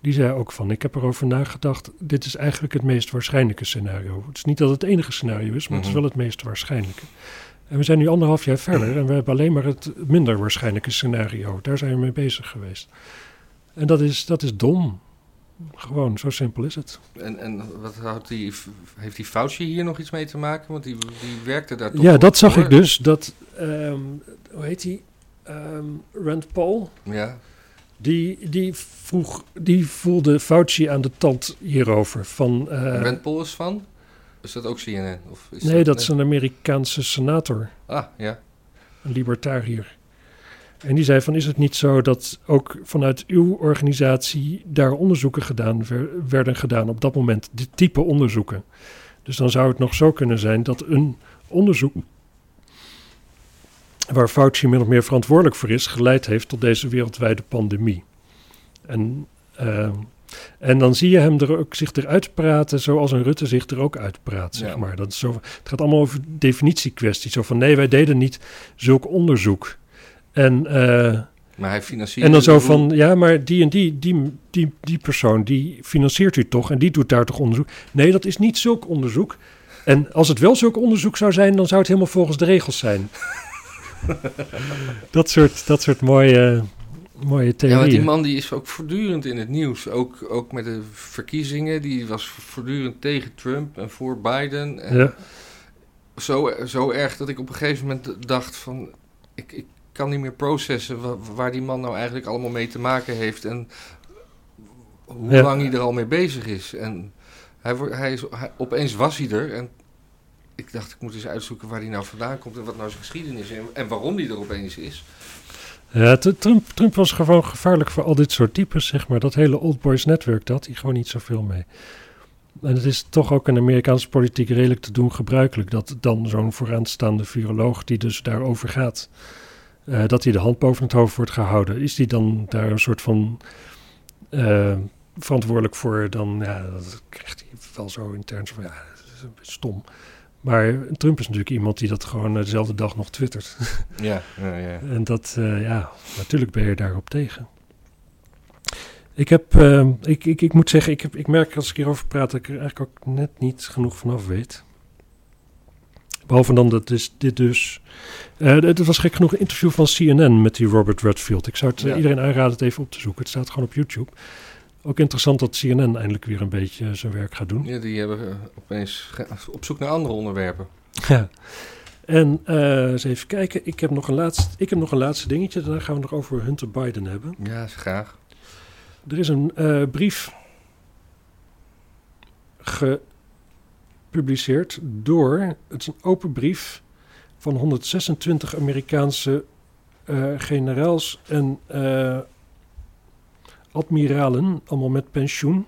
Die zei ook van, ik heb erover nagedacht, dit is eigenlijk het meest waarschijnlijke scenario. Het is niet dat het enige scenario is, maar het is mhm. wel het meest waarschijnlijke. En we zijn nu anderhalf jaar verder en we hebben alleen maar het minder waarschijnlijke scenario. Daar zijn we mee bezig geweest. En dat is, dat is dom. Gewoon, zo simpel is het. En, en wat houdt die, heeft die Fauci hier nog iets mee te maken? Want die, die werkte daar toch Ja, dat zag ik dus. Dat, um, hoe heet die? Um, Rand Paul. Ja. Die, die, vroeg, die voelde Fauci aan de tand hierover. Van, uh, Rand Paul is van? Is dat ook CNN? Of is nee, dat, is een Amerikaanse senator. Ah, ja. Een libertariër. En die zei van, is het niet zo dat ook vanuit uw organisatie daar onderzoeken gedaan werden gedaan op dat moment, dit type onderzoeken. Dus dan zou het nog zo kunnen zijn dat een onderzoek waar Fauci min of meer verantwoordelijk voor is, geleid heeft tot deze wereldwijde pandemie. En, uh, en dan zie je hem er ook zich eruit praten zoals een Rutte zich er ook uitpraat, zeg maar. Dat is zo, het gaat allemaal over definitiekwesties. Zo van, nee, wij deden niet zulk onderzoek. En, uh, maar hij financiert. En dan zo van, ja, maar die en die, die, die, die persoon, die financiert u toch en die doet daar toch onderzoek? Nee, dat is niet zulk onderzoek. En als het wel zulk onderzoek zou zijn, dan zou het helemaal volgens de regels zijn. dat, soort, dat soort mooie, mooie theorieën. Ja, want die man die is ook voortdurend in het nieuws. Ook, ook met de verkiezingen. Die was voortdurend tegen Trump en voor Biden. En ja. zo, zo erg dat ik op een gegeven moment dacht van... Ik, ik kan niet meer processen waar, die man nou eigenlijk allemaal mee te maken heeft en hoe lang hij er al mee bezig is. En hij, hij is, opeens was hij er en ik dacht, ik moet eens uitzoeken waar hij nou vandaan komt en wat nou zijn geschiedenis is en, en waarom hij er opeens is. Ja, Trump, Trump was gewoon gevaarlijk voor al dit soort types, zeg maar. Dat hele Old Boys Network, dat hij gewoon niet zoveel mee. En het is toch ook in Amerikaanse politiek redelijk te doen gebruikelijk dat dan zo'n vooraanstaande viroloog die dus daarover gaat, eh, dat hij de hand boven het hoofd wordt gehouden. Is die dan daar een soort van eh, verantwoordelijk voor? Dan ja, dat krijgt hij wel zo intern van ja, dat is een beetje stom. Maar Trump is natuurlijk iemand die dat gewoon dezelfde dag nog twittert. Ja, ja, ja. En dat, eh, ja, natuurlijk ben je daarop tegen. Ik heb, eh, ik, ik, ik moet zeggen, ik, heb, ik merk als ik hierover praat dat ik er eigenlijk ook net niet genoeg vanaf weet. Behalve dan dat is dit dus. eh het was gek genoeg een interview van CNN met die Robert Redfield. Ik zou het eh, Ja. iedereen aanraden het even op te zoeken. Het staat gewoon op YouTube. Ook interessant dat CNN eindelijk weer een beetje eh, zijn werk gaat doen. Ja, die hebben opeens ge- op zoek naar andere onderwerpen. Ja. En eh, eens even kijken. Ik heb, nog een laatste, ik heb nog een laatste dingetje. Daarna gaan we nog over Hunter Biden hebben. Ja, graag. Er is een brief gepubliceerd door. Het is een open brief van 126 Amerikaanse eh, generaals en eh, admiralen. Allemaal met pensioen.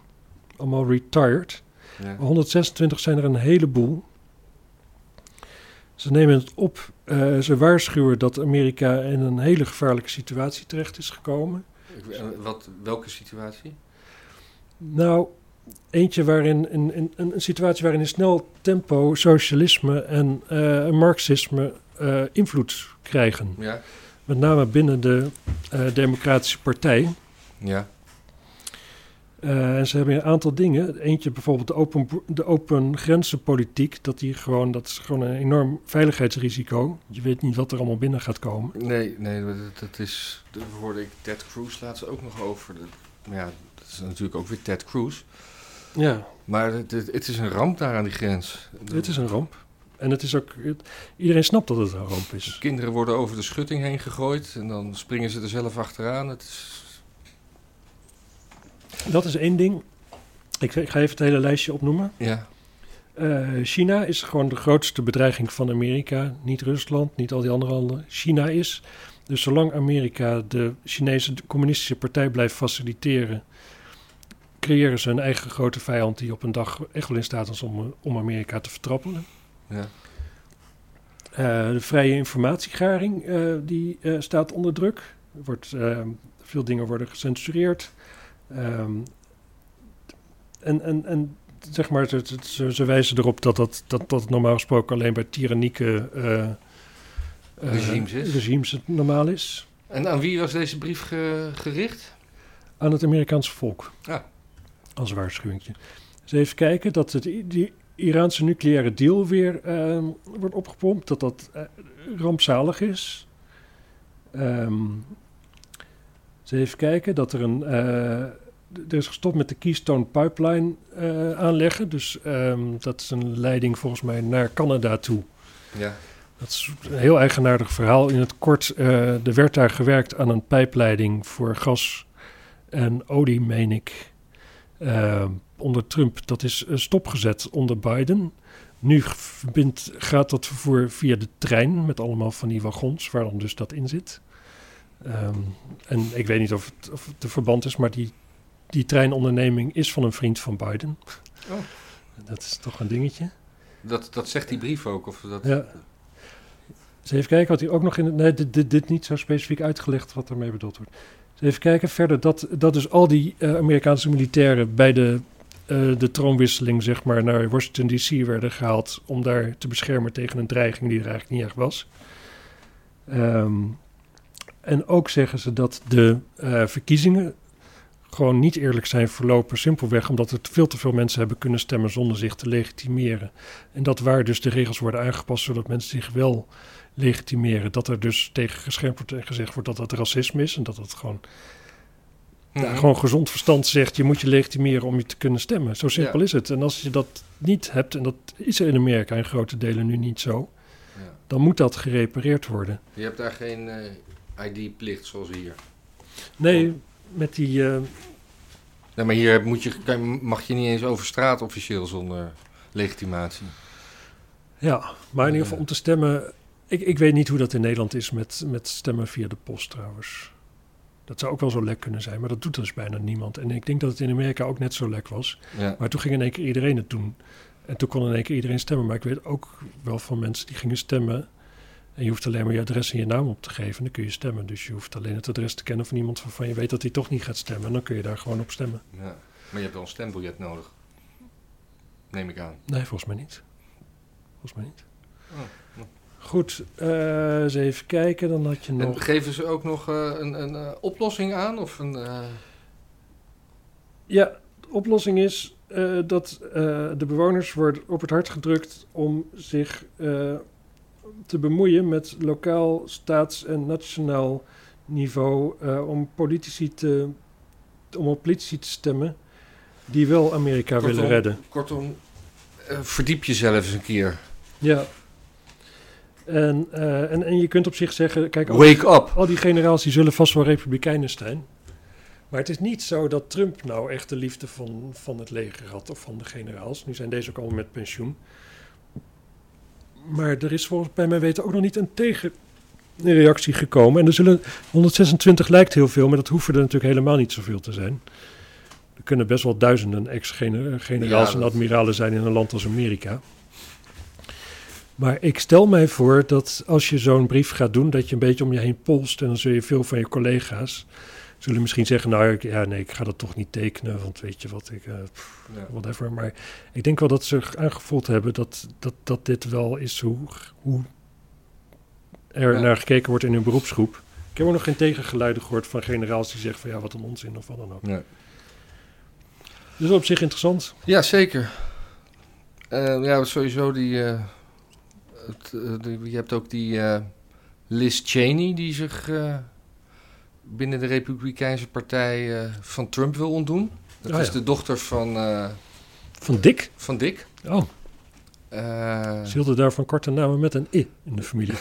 Allemaal retired. Ja. Maar 126 zijn er een heleboel. Ze nemen het op. eh, ze waarschuwen dat Amerika in een hele gevaarlijke situatie terecht is gekomen. Wat, welke situatie? Nou, eentje waarin een, een, een situatie waarin in snel tempo socialisme en eh, marxisme eh, invloed krijgen. Ja. Met name binnen de eh, Democratische Partij. Ja. En ze hebben een aantal dingen. Eentje bijvoorbeeld de open, de open grenzenpolitiek. Dat, die gewoon, dat is gewoon een enorm veiligheidsrisico. Je weet niet wat er allemaal binnen gaat komen. Nee, nee, dat, dat is. Daar hoorde ik Ted Cruz laatst ook nog over. Ja, dat is natuurlijk ook weer Ted Cruz. Ja, Maar het, het, het is een ramp daar aan die grens. het is een ramp. En het is ook, het- iedereen snapt dat het een ramp is. Kinderen worden over de schutting heen gegooid en dan springen ze er zelf achteraan. Het is, Dat is één ding. Ik, ik ga even het hele lijstje opnoemen. ja, Eh, China is gewoon de grootste bedreiging van Amerika. Niet Rusland, niet al die andere landen. China is. Dus zolang Amerika de Chinese communistische partij blijft faciliteren, creëren ze een eigen grote vijand die op een dag echt wel in staat is om, om Amerika te vertrappelen. ja. Eh, de vrije informatiegaring eh, die eh, staat onder druk. Er Wordt, eh, veel dingen worden gecensureerd. Ehm, en, en, en zeg maar, ze, ze, ze wijzen erop dat dat, dat dat normaal gesproken alleen bij tyrannieke eh, eh, Regimes is. regimes het normaal is. En aan wie was deze brief ge- gericht? Aan het Amerikaanse volk. Ah. Als waarschuwingje. Dus even kijken dat het, die Iraanse nucleaire deal weer ehm, wordt opgepompt. Dat dat eh, rampzalig is. Ehm dus even kijken dat er een... eh, er is gestopt met de Keystone Pipeline eh, aanleggen. Dus ehm, dat is een leiding volgens mij naar Canada toe. Ja, Dat is een heel eigenaardig verhaal. In het kort, er werd daar gewerkt aan een pijpleiding voor gas en olie, meen ik, eh, onder Trump. Dat is eh, stopgezet onder Biden. Nu verbindt, gaat dat vervoer via de trein met allemaal van die wagons, waar dan dus dat in zit. Ehm, en ik weet niet of het, of het de verband is, maar die, die treinonderneming is van een vriend van Biden. Oh. Dat is toch een dingetje. dat, dat zegt die brief ook. Of dat, Ja. Dus even kijken wat hij ook nog in het. Nee, dit, dit, dit niet zo specifiek uitgelegd wat ermee bedoeld wordt. Even kijken verder. Dat, dat dus al die eh, Amerikaanse militairen bij de, eh, de troonwisseling, zeg maar, naar Washington DC werden gehaald. om daar te beschermen tegen een dreiging die er eigenlijk niet echt was. Ehm, en ook zeggen ze dat de eh, verkiezingen gewoon niet eerlijk zijn verlopen. Simpelweg omdat er veel te veel mensen hebben kunnen stemmen zonder zich te legitimeren. En dat waar dus de regels worden aangepast zodat mensen zich wel legitimeren. Dat er dus tegen geschermd wordt en gezegd wordt dat dat racisme is. En dat dat gewoon, Mhm. ja, gewoon gezond verstand zegt. Je moet je legitimeren om je te kunnen stemmen. Zo simpel Ja. is het. En als je dat niet hebt, en dat is er in Amerika in grote delen nu niet zo. Ja. Dan moet dat gerepareerd worden. Je hebt daar geen eh, ID-plicht zoals hier. Nee, met die... eh, Nee, maar hier moet je, kan- mag je niet eens over straat officieel zonder legitimatie. ja, maar in ieder geval om te stemmen... Ik, ik weet niet hoe dat in Nederland is met, met stemmen via de post trouwens. Dat zou ook wel zo lek kunnen zijn, maar dat doet dus bijna niemand. En ik denk dat het in Amerika ook net zo lek was. Ja. Maar toen ging in één keer iedereen het doen. En toen kon in één keer iedereen stemmen. Maar ik weet ook wel van mensen die gingen stemmen. En je hoeft alleen maar je adres en je naam op te geven. En dan kun je stemmen. Dus je hoeft alleen het adres te kennen van iemand waarvan je weet dat hij toch niet gaat stemmen. En dan kun je daar gewoon op stemmen. ja. Maar je hebt wel een stembiljet nodig. Neem ik aan. Nee, volgens mij niet. Volgens mij niet. Oh, nou. Goed, eh, eens even kijken. Dan had je En nog... geven ze ook nog eh, een, een eh, oplossing aan? Of een, Ja, de oplossing is dat de bewoners worden op het hart gedrukt om zich te bemoeien met lokaal, staats- en nationaal niveau om politici te om op politici te stemmen die wel Amerika Kortom, willen redden. Kortom, verdiep jezelf eens een keer. Ja. En, eh, en, en je kunt op zich zeggen, kijk, al, Wake up! al die generaals die zullen vast wel republikeinen zijn. Maar het is niet zo dat Trump nou echt de liefde van, van het leger had of van de generaals. Nu zijn deze ook allemaal met pensioen. Maar er is volgens bij mij weten ook nog niet een tegenreactie gekomen. En er zullen 126 lijkt heel veel, maar dat hoeven er natuurlijk helemaal niet zoveel te zijn. Er kunnen best wel duizenden ex-generaals Ja, en admiralen zijn in een land als Amerika. Maar ik stel mij voor dat als je zo'n brief gaat doen, dat je een beetje om je heen polst. En dan zul je veel van je collega's zullen misschien zeggen, nou ik- ja, nee, ik ga dat toch niet tekenen, want weet je wat, ik, eh, pff, Ja. whatever. Maar ik denk wel dat ze aangevoeld hebben dat, dat, dat dit wel is hoe, hoe er Ja. naar gekeken wordt in hun beroepsgroep. Ik heb ook nog geen tegengeluiden gehoord van generaals die zeggen van ja, wat een onzin of wat dan ook. Ja. Dus op zich interessant. Ja, zeker. Eh, ja, sowieso die, eh, het, eh, Je hebt ook die eh, Liz Cheney die zich eh, binnen de Republikeinse Partij van Trump wil ontdoen. Dat Oh, is ja. de dochter van, Van Dick? van Dick. Oh, ze hielden daarvan korte namen met een i in de familie.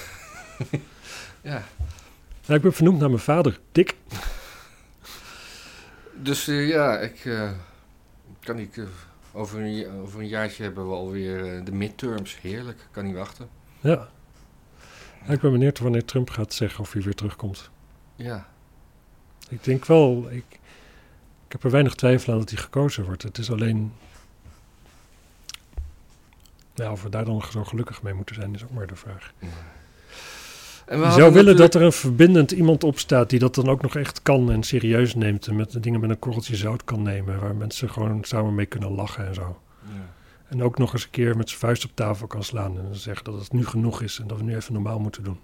ja. Ik ben vernoemd naar mijn vader, Dick. Dus ja, ik kan niet. eh, over, een, ja- over een jaartje hebben we alweer eh, de midterms. Heerlijk, kan niet wachten. Ja. Ja, ik ben benieuwd wanneer Trump gaat zeggen of hij weer terugkomt. Ja, Ik denk wel, ik, ik heb er weinig twijfel aan dat hij gekozen wordt. Het is alleen. Ja, of we daar dan zo gelukkig mee moeten zijn, is ook maar de vraag. En Je zou willen dat er een verbindend iemand op staat die dat dan ook nog echt kan en serieus neemt. En met de dingen met een korreltje zout kan nemen. Waar mensen gewoon samen mee kunnen lachen en zo. Ja. En ook nog eens een keer met zijn vuist op tafel kan slaan. En zeggen dat het nu genoeg is en dat we nu even normaal moeten doen.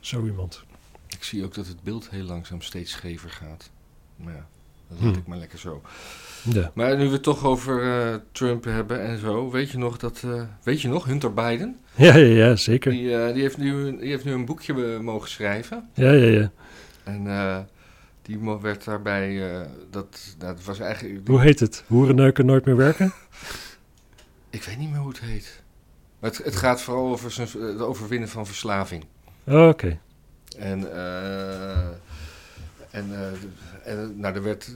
Zo iemand. Ik zie ook dat het beeld heel langzaam steeds schever gaat. Maar ja, dat Hm. laat ik maar lekker zo. Ja. Maar nu we het toch over eh, Trump hebben en zo. Weet je nog dat... eh, weet je nog, Hunter Biden? Ja, ja, ja, zeker. Die, eh, die, heeft nu, die heeft nu een boekje mogen schrijven. Ja, ja, ja. En die werd daarbij... dat, dat was eigenlijk... Hoe heet het? Hoerenneuken nooit meer werken? Ik weet niet meer hoe het heet. Maar het, het gaat vooral over zijn, het overwinnen van verslaving. Oh, Oké. En, en, en nou, er werd,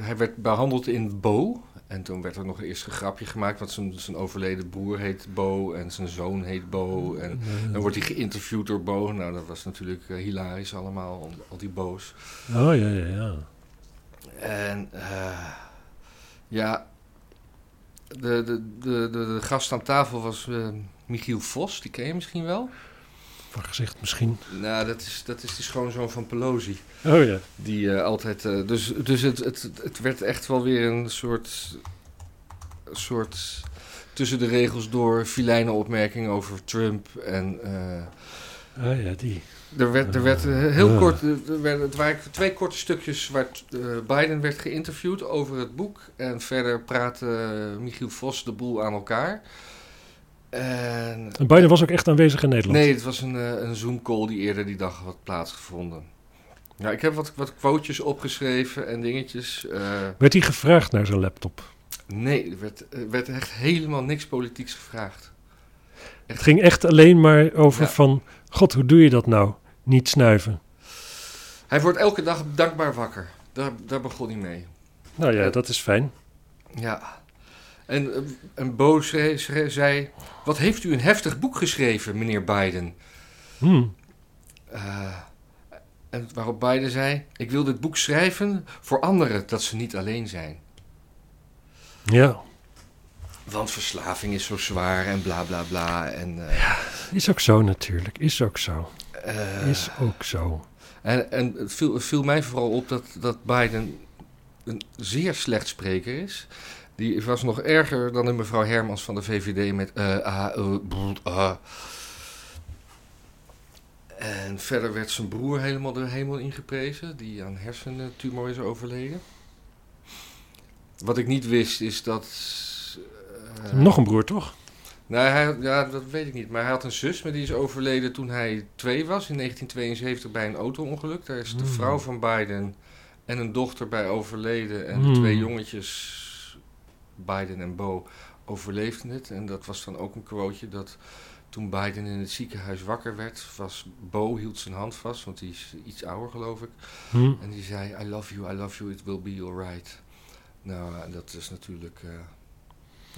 hij werd behandeld in Bo. En toen werd er nog eerst een grapje gemaakt, want zijn, zijn overleden broer heet Bo en zijn zoon heet Bo. En dan wordt hij geïnterviewd door Bo. Nou, dat was natuurlijk eh, hilarisch allemaal, al, al die Bo's. Oh, ja, ja, ja. En eh, ja, de, de, de, de, de gast aan tafel was eh, Michiel Vos, die ken je misschien wel. Van gezicht misschien. Nou, dat is, dat is die schoonzoon van Pelosi. Oh ja. Die eh, altijd. eh, dus dus het, het, het werd echt wel weer een soort. een soort. tussen de regels door filijne opmerking over Trump. En. Ah ja, die. er werd, er werd heel kort. Er werden, het waren twee korte stukjes waar Biden werd geïnterviewd over het boek. En verder praatte Michiel Vos de boel aan elkaar. En. En Biden was ook echt aanwezig in Nederland. Nee, het was een, eh, een Zoom-call die eerder die dag had plaatsgevonden. Ja, ik heb wat, wat quotejes opgeschreven en dingetjes. eh, Werd hij gevraagd naar zijn laptop? nee, er werd, er werd echt helemaal niks politieks gevraagd. Het ging echt alleen maar over Ja. van... God, hoe doe je dat nou? Niet snuiven. Hij wordt elke dag dankbaar wakker. Daar, daar begon hij mee. Nou ja, dat is fijn. Ja. En, eh, en Bo zei... Wat heeft u een heftig boek geschreven, meneer Biden? Hmm. Eh, En waarop Biden zei: Ik wil dit boek schrijven voor anderen, dat ze niet alleen zijn. Ja, Want verslaving is zo zwaar en bla bla bla. En, eh, is ook zo natuurlijk. Is ook zo. Is ook zo. En, en het, viel, het viel mij vooral op dat, dat Biden een zeer slecht spreker is. Die was nog erger dan de mevrouw Hermans van de VVD met... ah. En verder werd zijn broer helemaal de hemel ingeprezen, die aan hersentumor is overleden. Wat ik niet wist is dat... Nog een broer, toch? nou, hij, ja, dat weet ik niet. Maar hij had een zus, maar die is overleden toen hij twee was, in 1972, bij een auto-ongeluk. Daar is de Hmm. vrouw van Biden en een dochter bij overleden. En de Hmm. twee jongetjes, Biden en Bo, overleefden het. En dat was dan ook een quoteje dat toen Biden in het ziekenhuis wakker werd, was Bo hield zijn hand vast, want die is iets ouder geloof ik. Hm. En die zei, I love you, I love you, it will be alright. Nou, dat is natuurlijk, eh,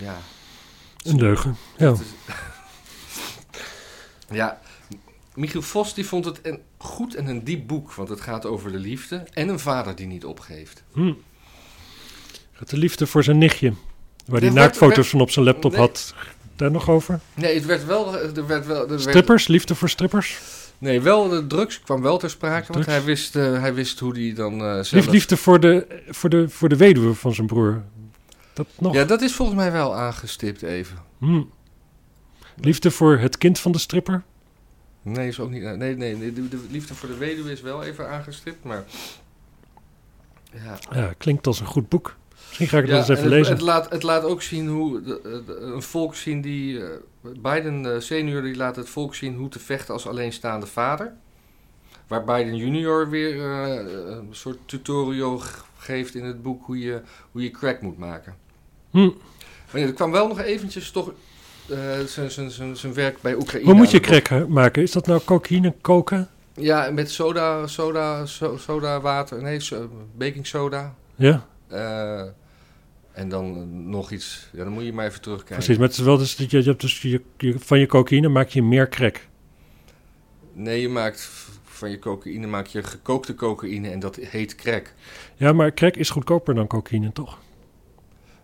ja... Een leugen. Ja. Ja, Michiel Vos die vond het een goed en een diep boek, want het gaat over de liefde en een vader die niet opgeeft. Hm. Gaat de liefde voor zijn nichtje. Waar hij Ja, naaktfoto's werd- van op zijn laptop Nee. had. Daar nog over? Nee, het werd wel, er werd wel, er werd, Strippers? Liefde voor strippers? nee, wel de drugs kwam wel ter sprake, want hij wist, eh, hij wist hoe die dan eh zelf... Lief, liefde voor de, voor, de, voor de weduwe van zijn broer. Dat nog? Ja, dat is volgens mij wel aangestipt even. Hm. Liefde voor het kind van de stripper? Nee, is ook niet. Nee, nee, nee de, de liefde voor de weduwe is wel even aangestipt, maar. Ja, Ja, klinkt als een goed boek. Misschien ga ik het Ja, eens even en het, lezen. Het laat, het laat ook zien hoe de- de- een volk zien die. eh, Biden eh, senior die laat het volk zien hoe te vechten als alleenstaande vader. Waar Biden junior weer eh, een soort tutorial geeft in het boek hoe je, hoe je crack moet maken. Hm. Maar ja, er kwam wel nog eventjes toch eh, zijn- zijn- zijn zijn werk bij Oekraïne. Hoe moet je crack maken? Is dat nou cocaïne, koken? Ja, met soda, soda, so- soda water. Nee, baking soda. Ja, Eh, en dan nog iets. Ja, dan moet je maar even terugkijken. precies. Maar het is wel dus dat je, je hebt dus je, je- van je cocaïne maak je meer crack. Nee, je maakt van je cocaïne maak je gekookte cocaïne en dat heet crack. Ja, maar crack is goedkoper dan cocaïne, toch?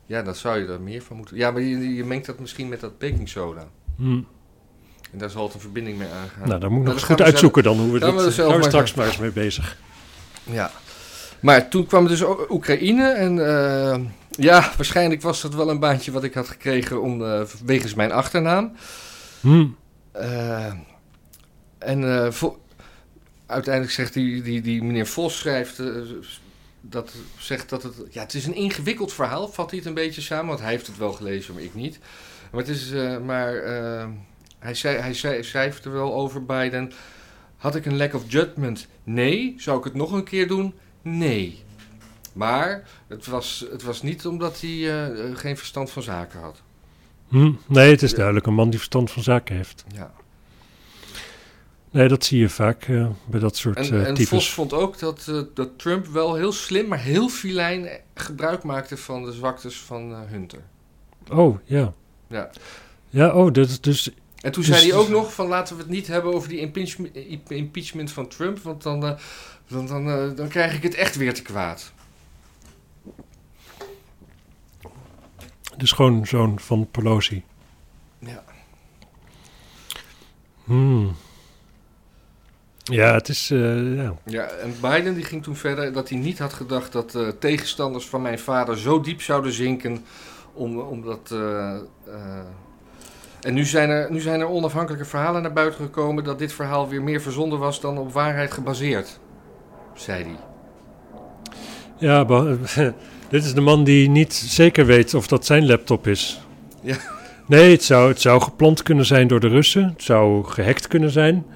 Ja, dan zou je er meer van moeten. Ja, maar je, je mengt dat misschien met dat baking soda. Hm. En daar zal het een verbinding mee aangaan. Nou, daar moet ik nog dat eens goed uitzoeken dan hoe we dit... we Daar gaan we straks maar eens mee bezig. Ja. Maar toen kwam dus Oekraïne en eh, ja, waarschijnlijk was dat wel een baantje wat ik had gekregen om, eh, wegens mijn achternaam. Hm. Eh, en uiteindelijk zegt die, die, die meneer Vos schrijft dat zegt dat het ja het is een ingewikkeld verhaal vat hij het een beetje samen want hij heeft het wel gelezen maar ik niet maar het is maar hij zei hij zei schrijft er wel over Biden had ik een lack of judgment nee zou ik het nog een keer doen nee maar het was, het was niet omdat hij eh, eh, geen verstand van zaken had Hm. Nee, het is duidelijk een man die verstand van zaken heeft. ja Nee, dat zie je vaak eh, bij dat soort En, eh en types. Vos vond ook dat, eh, dat Trump wel heel slim, maar heel filijn gebruik maakte van de zwaktes van eh, Hunter. Oh, ja. Ja. Ja, oh, dat is dus... En toen Dus- zei hij ook nog van laten we het niet hebben over die impeachment, impeachment van Trump, want dan, dan, eh, dan krijg ik het echt weer te kwaad. De schoonzoon van Pelosi. Ja. Hmm. Ja, het is... eh, ja. ja, en Biden die ging toen verder dat hij niet had gedacht dat eh, tegenstanders van mijn vader zo diep zouden zinken om, omdat... en nu zijn, er, nu zijn er onafhankelijke verhalen naar buiten gekomen dat dit verhaal weer meer verzonnen was dan op waarheid gebaseerd, zei hij. Ja, dit is de man die niet zeker weet of dat zijn laptop is. Ja. Nee, het zou, het zou geplant kunnen zijn door de Russen. Het zou gehackt kunnen zijn.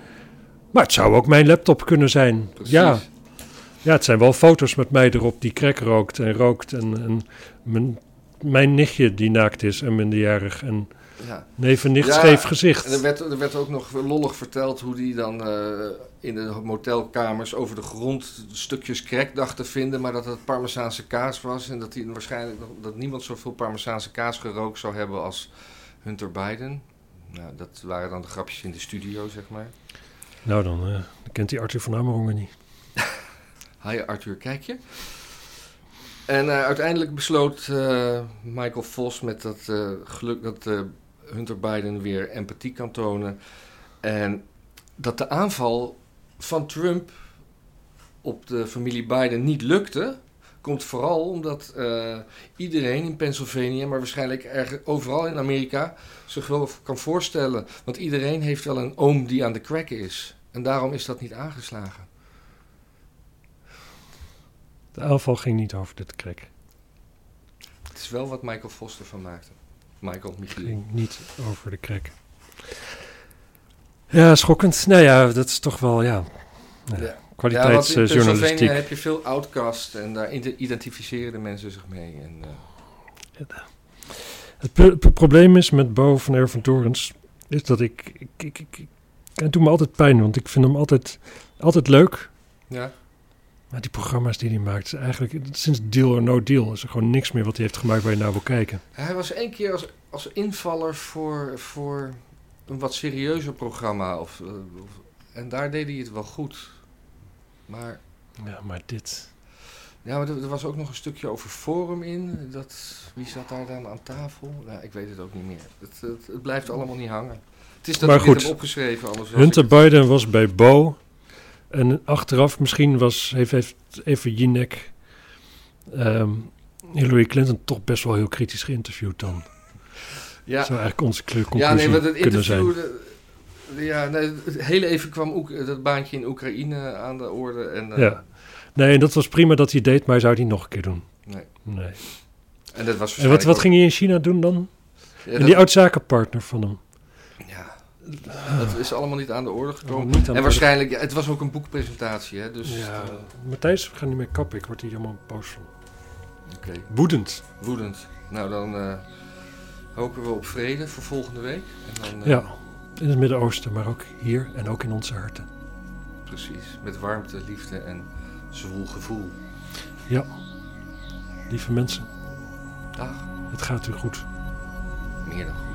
Maar het zou ook mijn laptop kunnen zijn. Precies. Ja, ja, het zijn wel foto's met mij erop die crack rookt en rookt. En, en mijn, mijn nichtje die naakt is en minderjarig. En Ja. neef en nicht Ja, scheef gezicht. En er werd, er werd ook nog lollig verteld hoe die dan eh, in de motelkamers over de grond stukjes crack dacht te vinden, maar dat het Parmezaanse kaas was en dat, hij waarschijnlijk, dat niemand zoveel Parmezaanse kaas gerookt zou hebben als Hunter Biden. Nou, dat waren dan de grapjes in de studio, zeg maar. Nou, dan, eh, dan kent hij Arthur van Amerongen niet. Hi Arthur, kijk je? En eh, uiteindelijk besloot Michael Vos met dat geluk dat Hunter Biden weer empathie kan tonen. En dat de aanval van Trump op de familie Biden niet lukte, komt vooral omdat eh, iedereen in Pennsylvania, maar waarschijnlijk erg overal in Amerika, zich wel kan voorstellen. Want iedereen heeft wel een oom die aan de crack is. En daarom is dat niet aangeslagen. De aanval ging niet over dit crack. Het is wel wat Michael Foster van maakte. Michael Michiel. ging niet over de crack. Ja, schokkend. Nou ja, dat is toch wel, ja, ja, Ja. Ja, in kwaliteitsjournalistiek. Pennsylvania heb je veel outcast en daar ide- identificeren de mensen zich mee. En, eh, Het pro- pro- probleem is met Bo van Erven Torens, is dat ik, ik, ik, ik, ik- het doet me altijd pijn, want ik vind hem altijd, altijd leuk. ja. Maar die programma's die hij maakt, is eigenlijk sinds Deal or No Deal is er gewoon niks meer wat hij heeft gemaakt waar je naar wil kijken. Hij was één keer als, als invaller voor, voor een wat serieuzer programma. Of, eh, of- en daar deed hij het wel goed. Maar, Ja, maar dit. ja, maar er, er was ook nog een stukje over Forum in. Dat, wie zat daar dan aan tafel? Ja, ik weet het ook niet meer. Het, het, het blijft allemaal niet hangen. Het is dat Maar ik goed. heb opgeschreven. Anders Hunter Biden was bij Bo. En achteraf misschien was, heeft, heeft even Jinek ehm, Hillary Clinton toch best wel heel kritisch geïnterviewd dan. Ja, Zou eigenlijk onze cl- conclusie Ja, nee, want het kunnen zijn. interview... de- ja, nee, heel even kwam ook dat baantje in Oekraïne aan de orde. En, eh, Ja. Nee, en dat was prima dat hij deed, maar hij zou het niet nog een keer doen. Nee. Nee. En dat was En wat, wat ging hij in China doen dan? Ja, en dat, die oud-zakenpartner van hem. Dat is allemaal niet aan de orde gekomen. En waarschijnlijk, ja, het was ook een boekpresentatie, hè, dus... Ja, eh, Matthijs, we gaan niet meer kappen. Ik word hier helemaal boos van. Oké, Woedend. woedend. Nou, dan eh, hopen we op vrede voor volgende week. En dan, eh, Ja, in het Midden-Oosten, maar ook hier en ook in onze harten. Precies, met warmte, liefde en zwoel gevoel. Ja, lieve mensen, Dag, het gaat u goed. meer dan goed.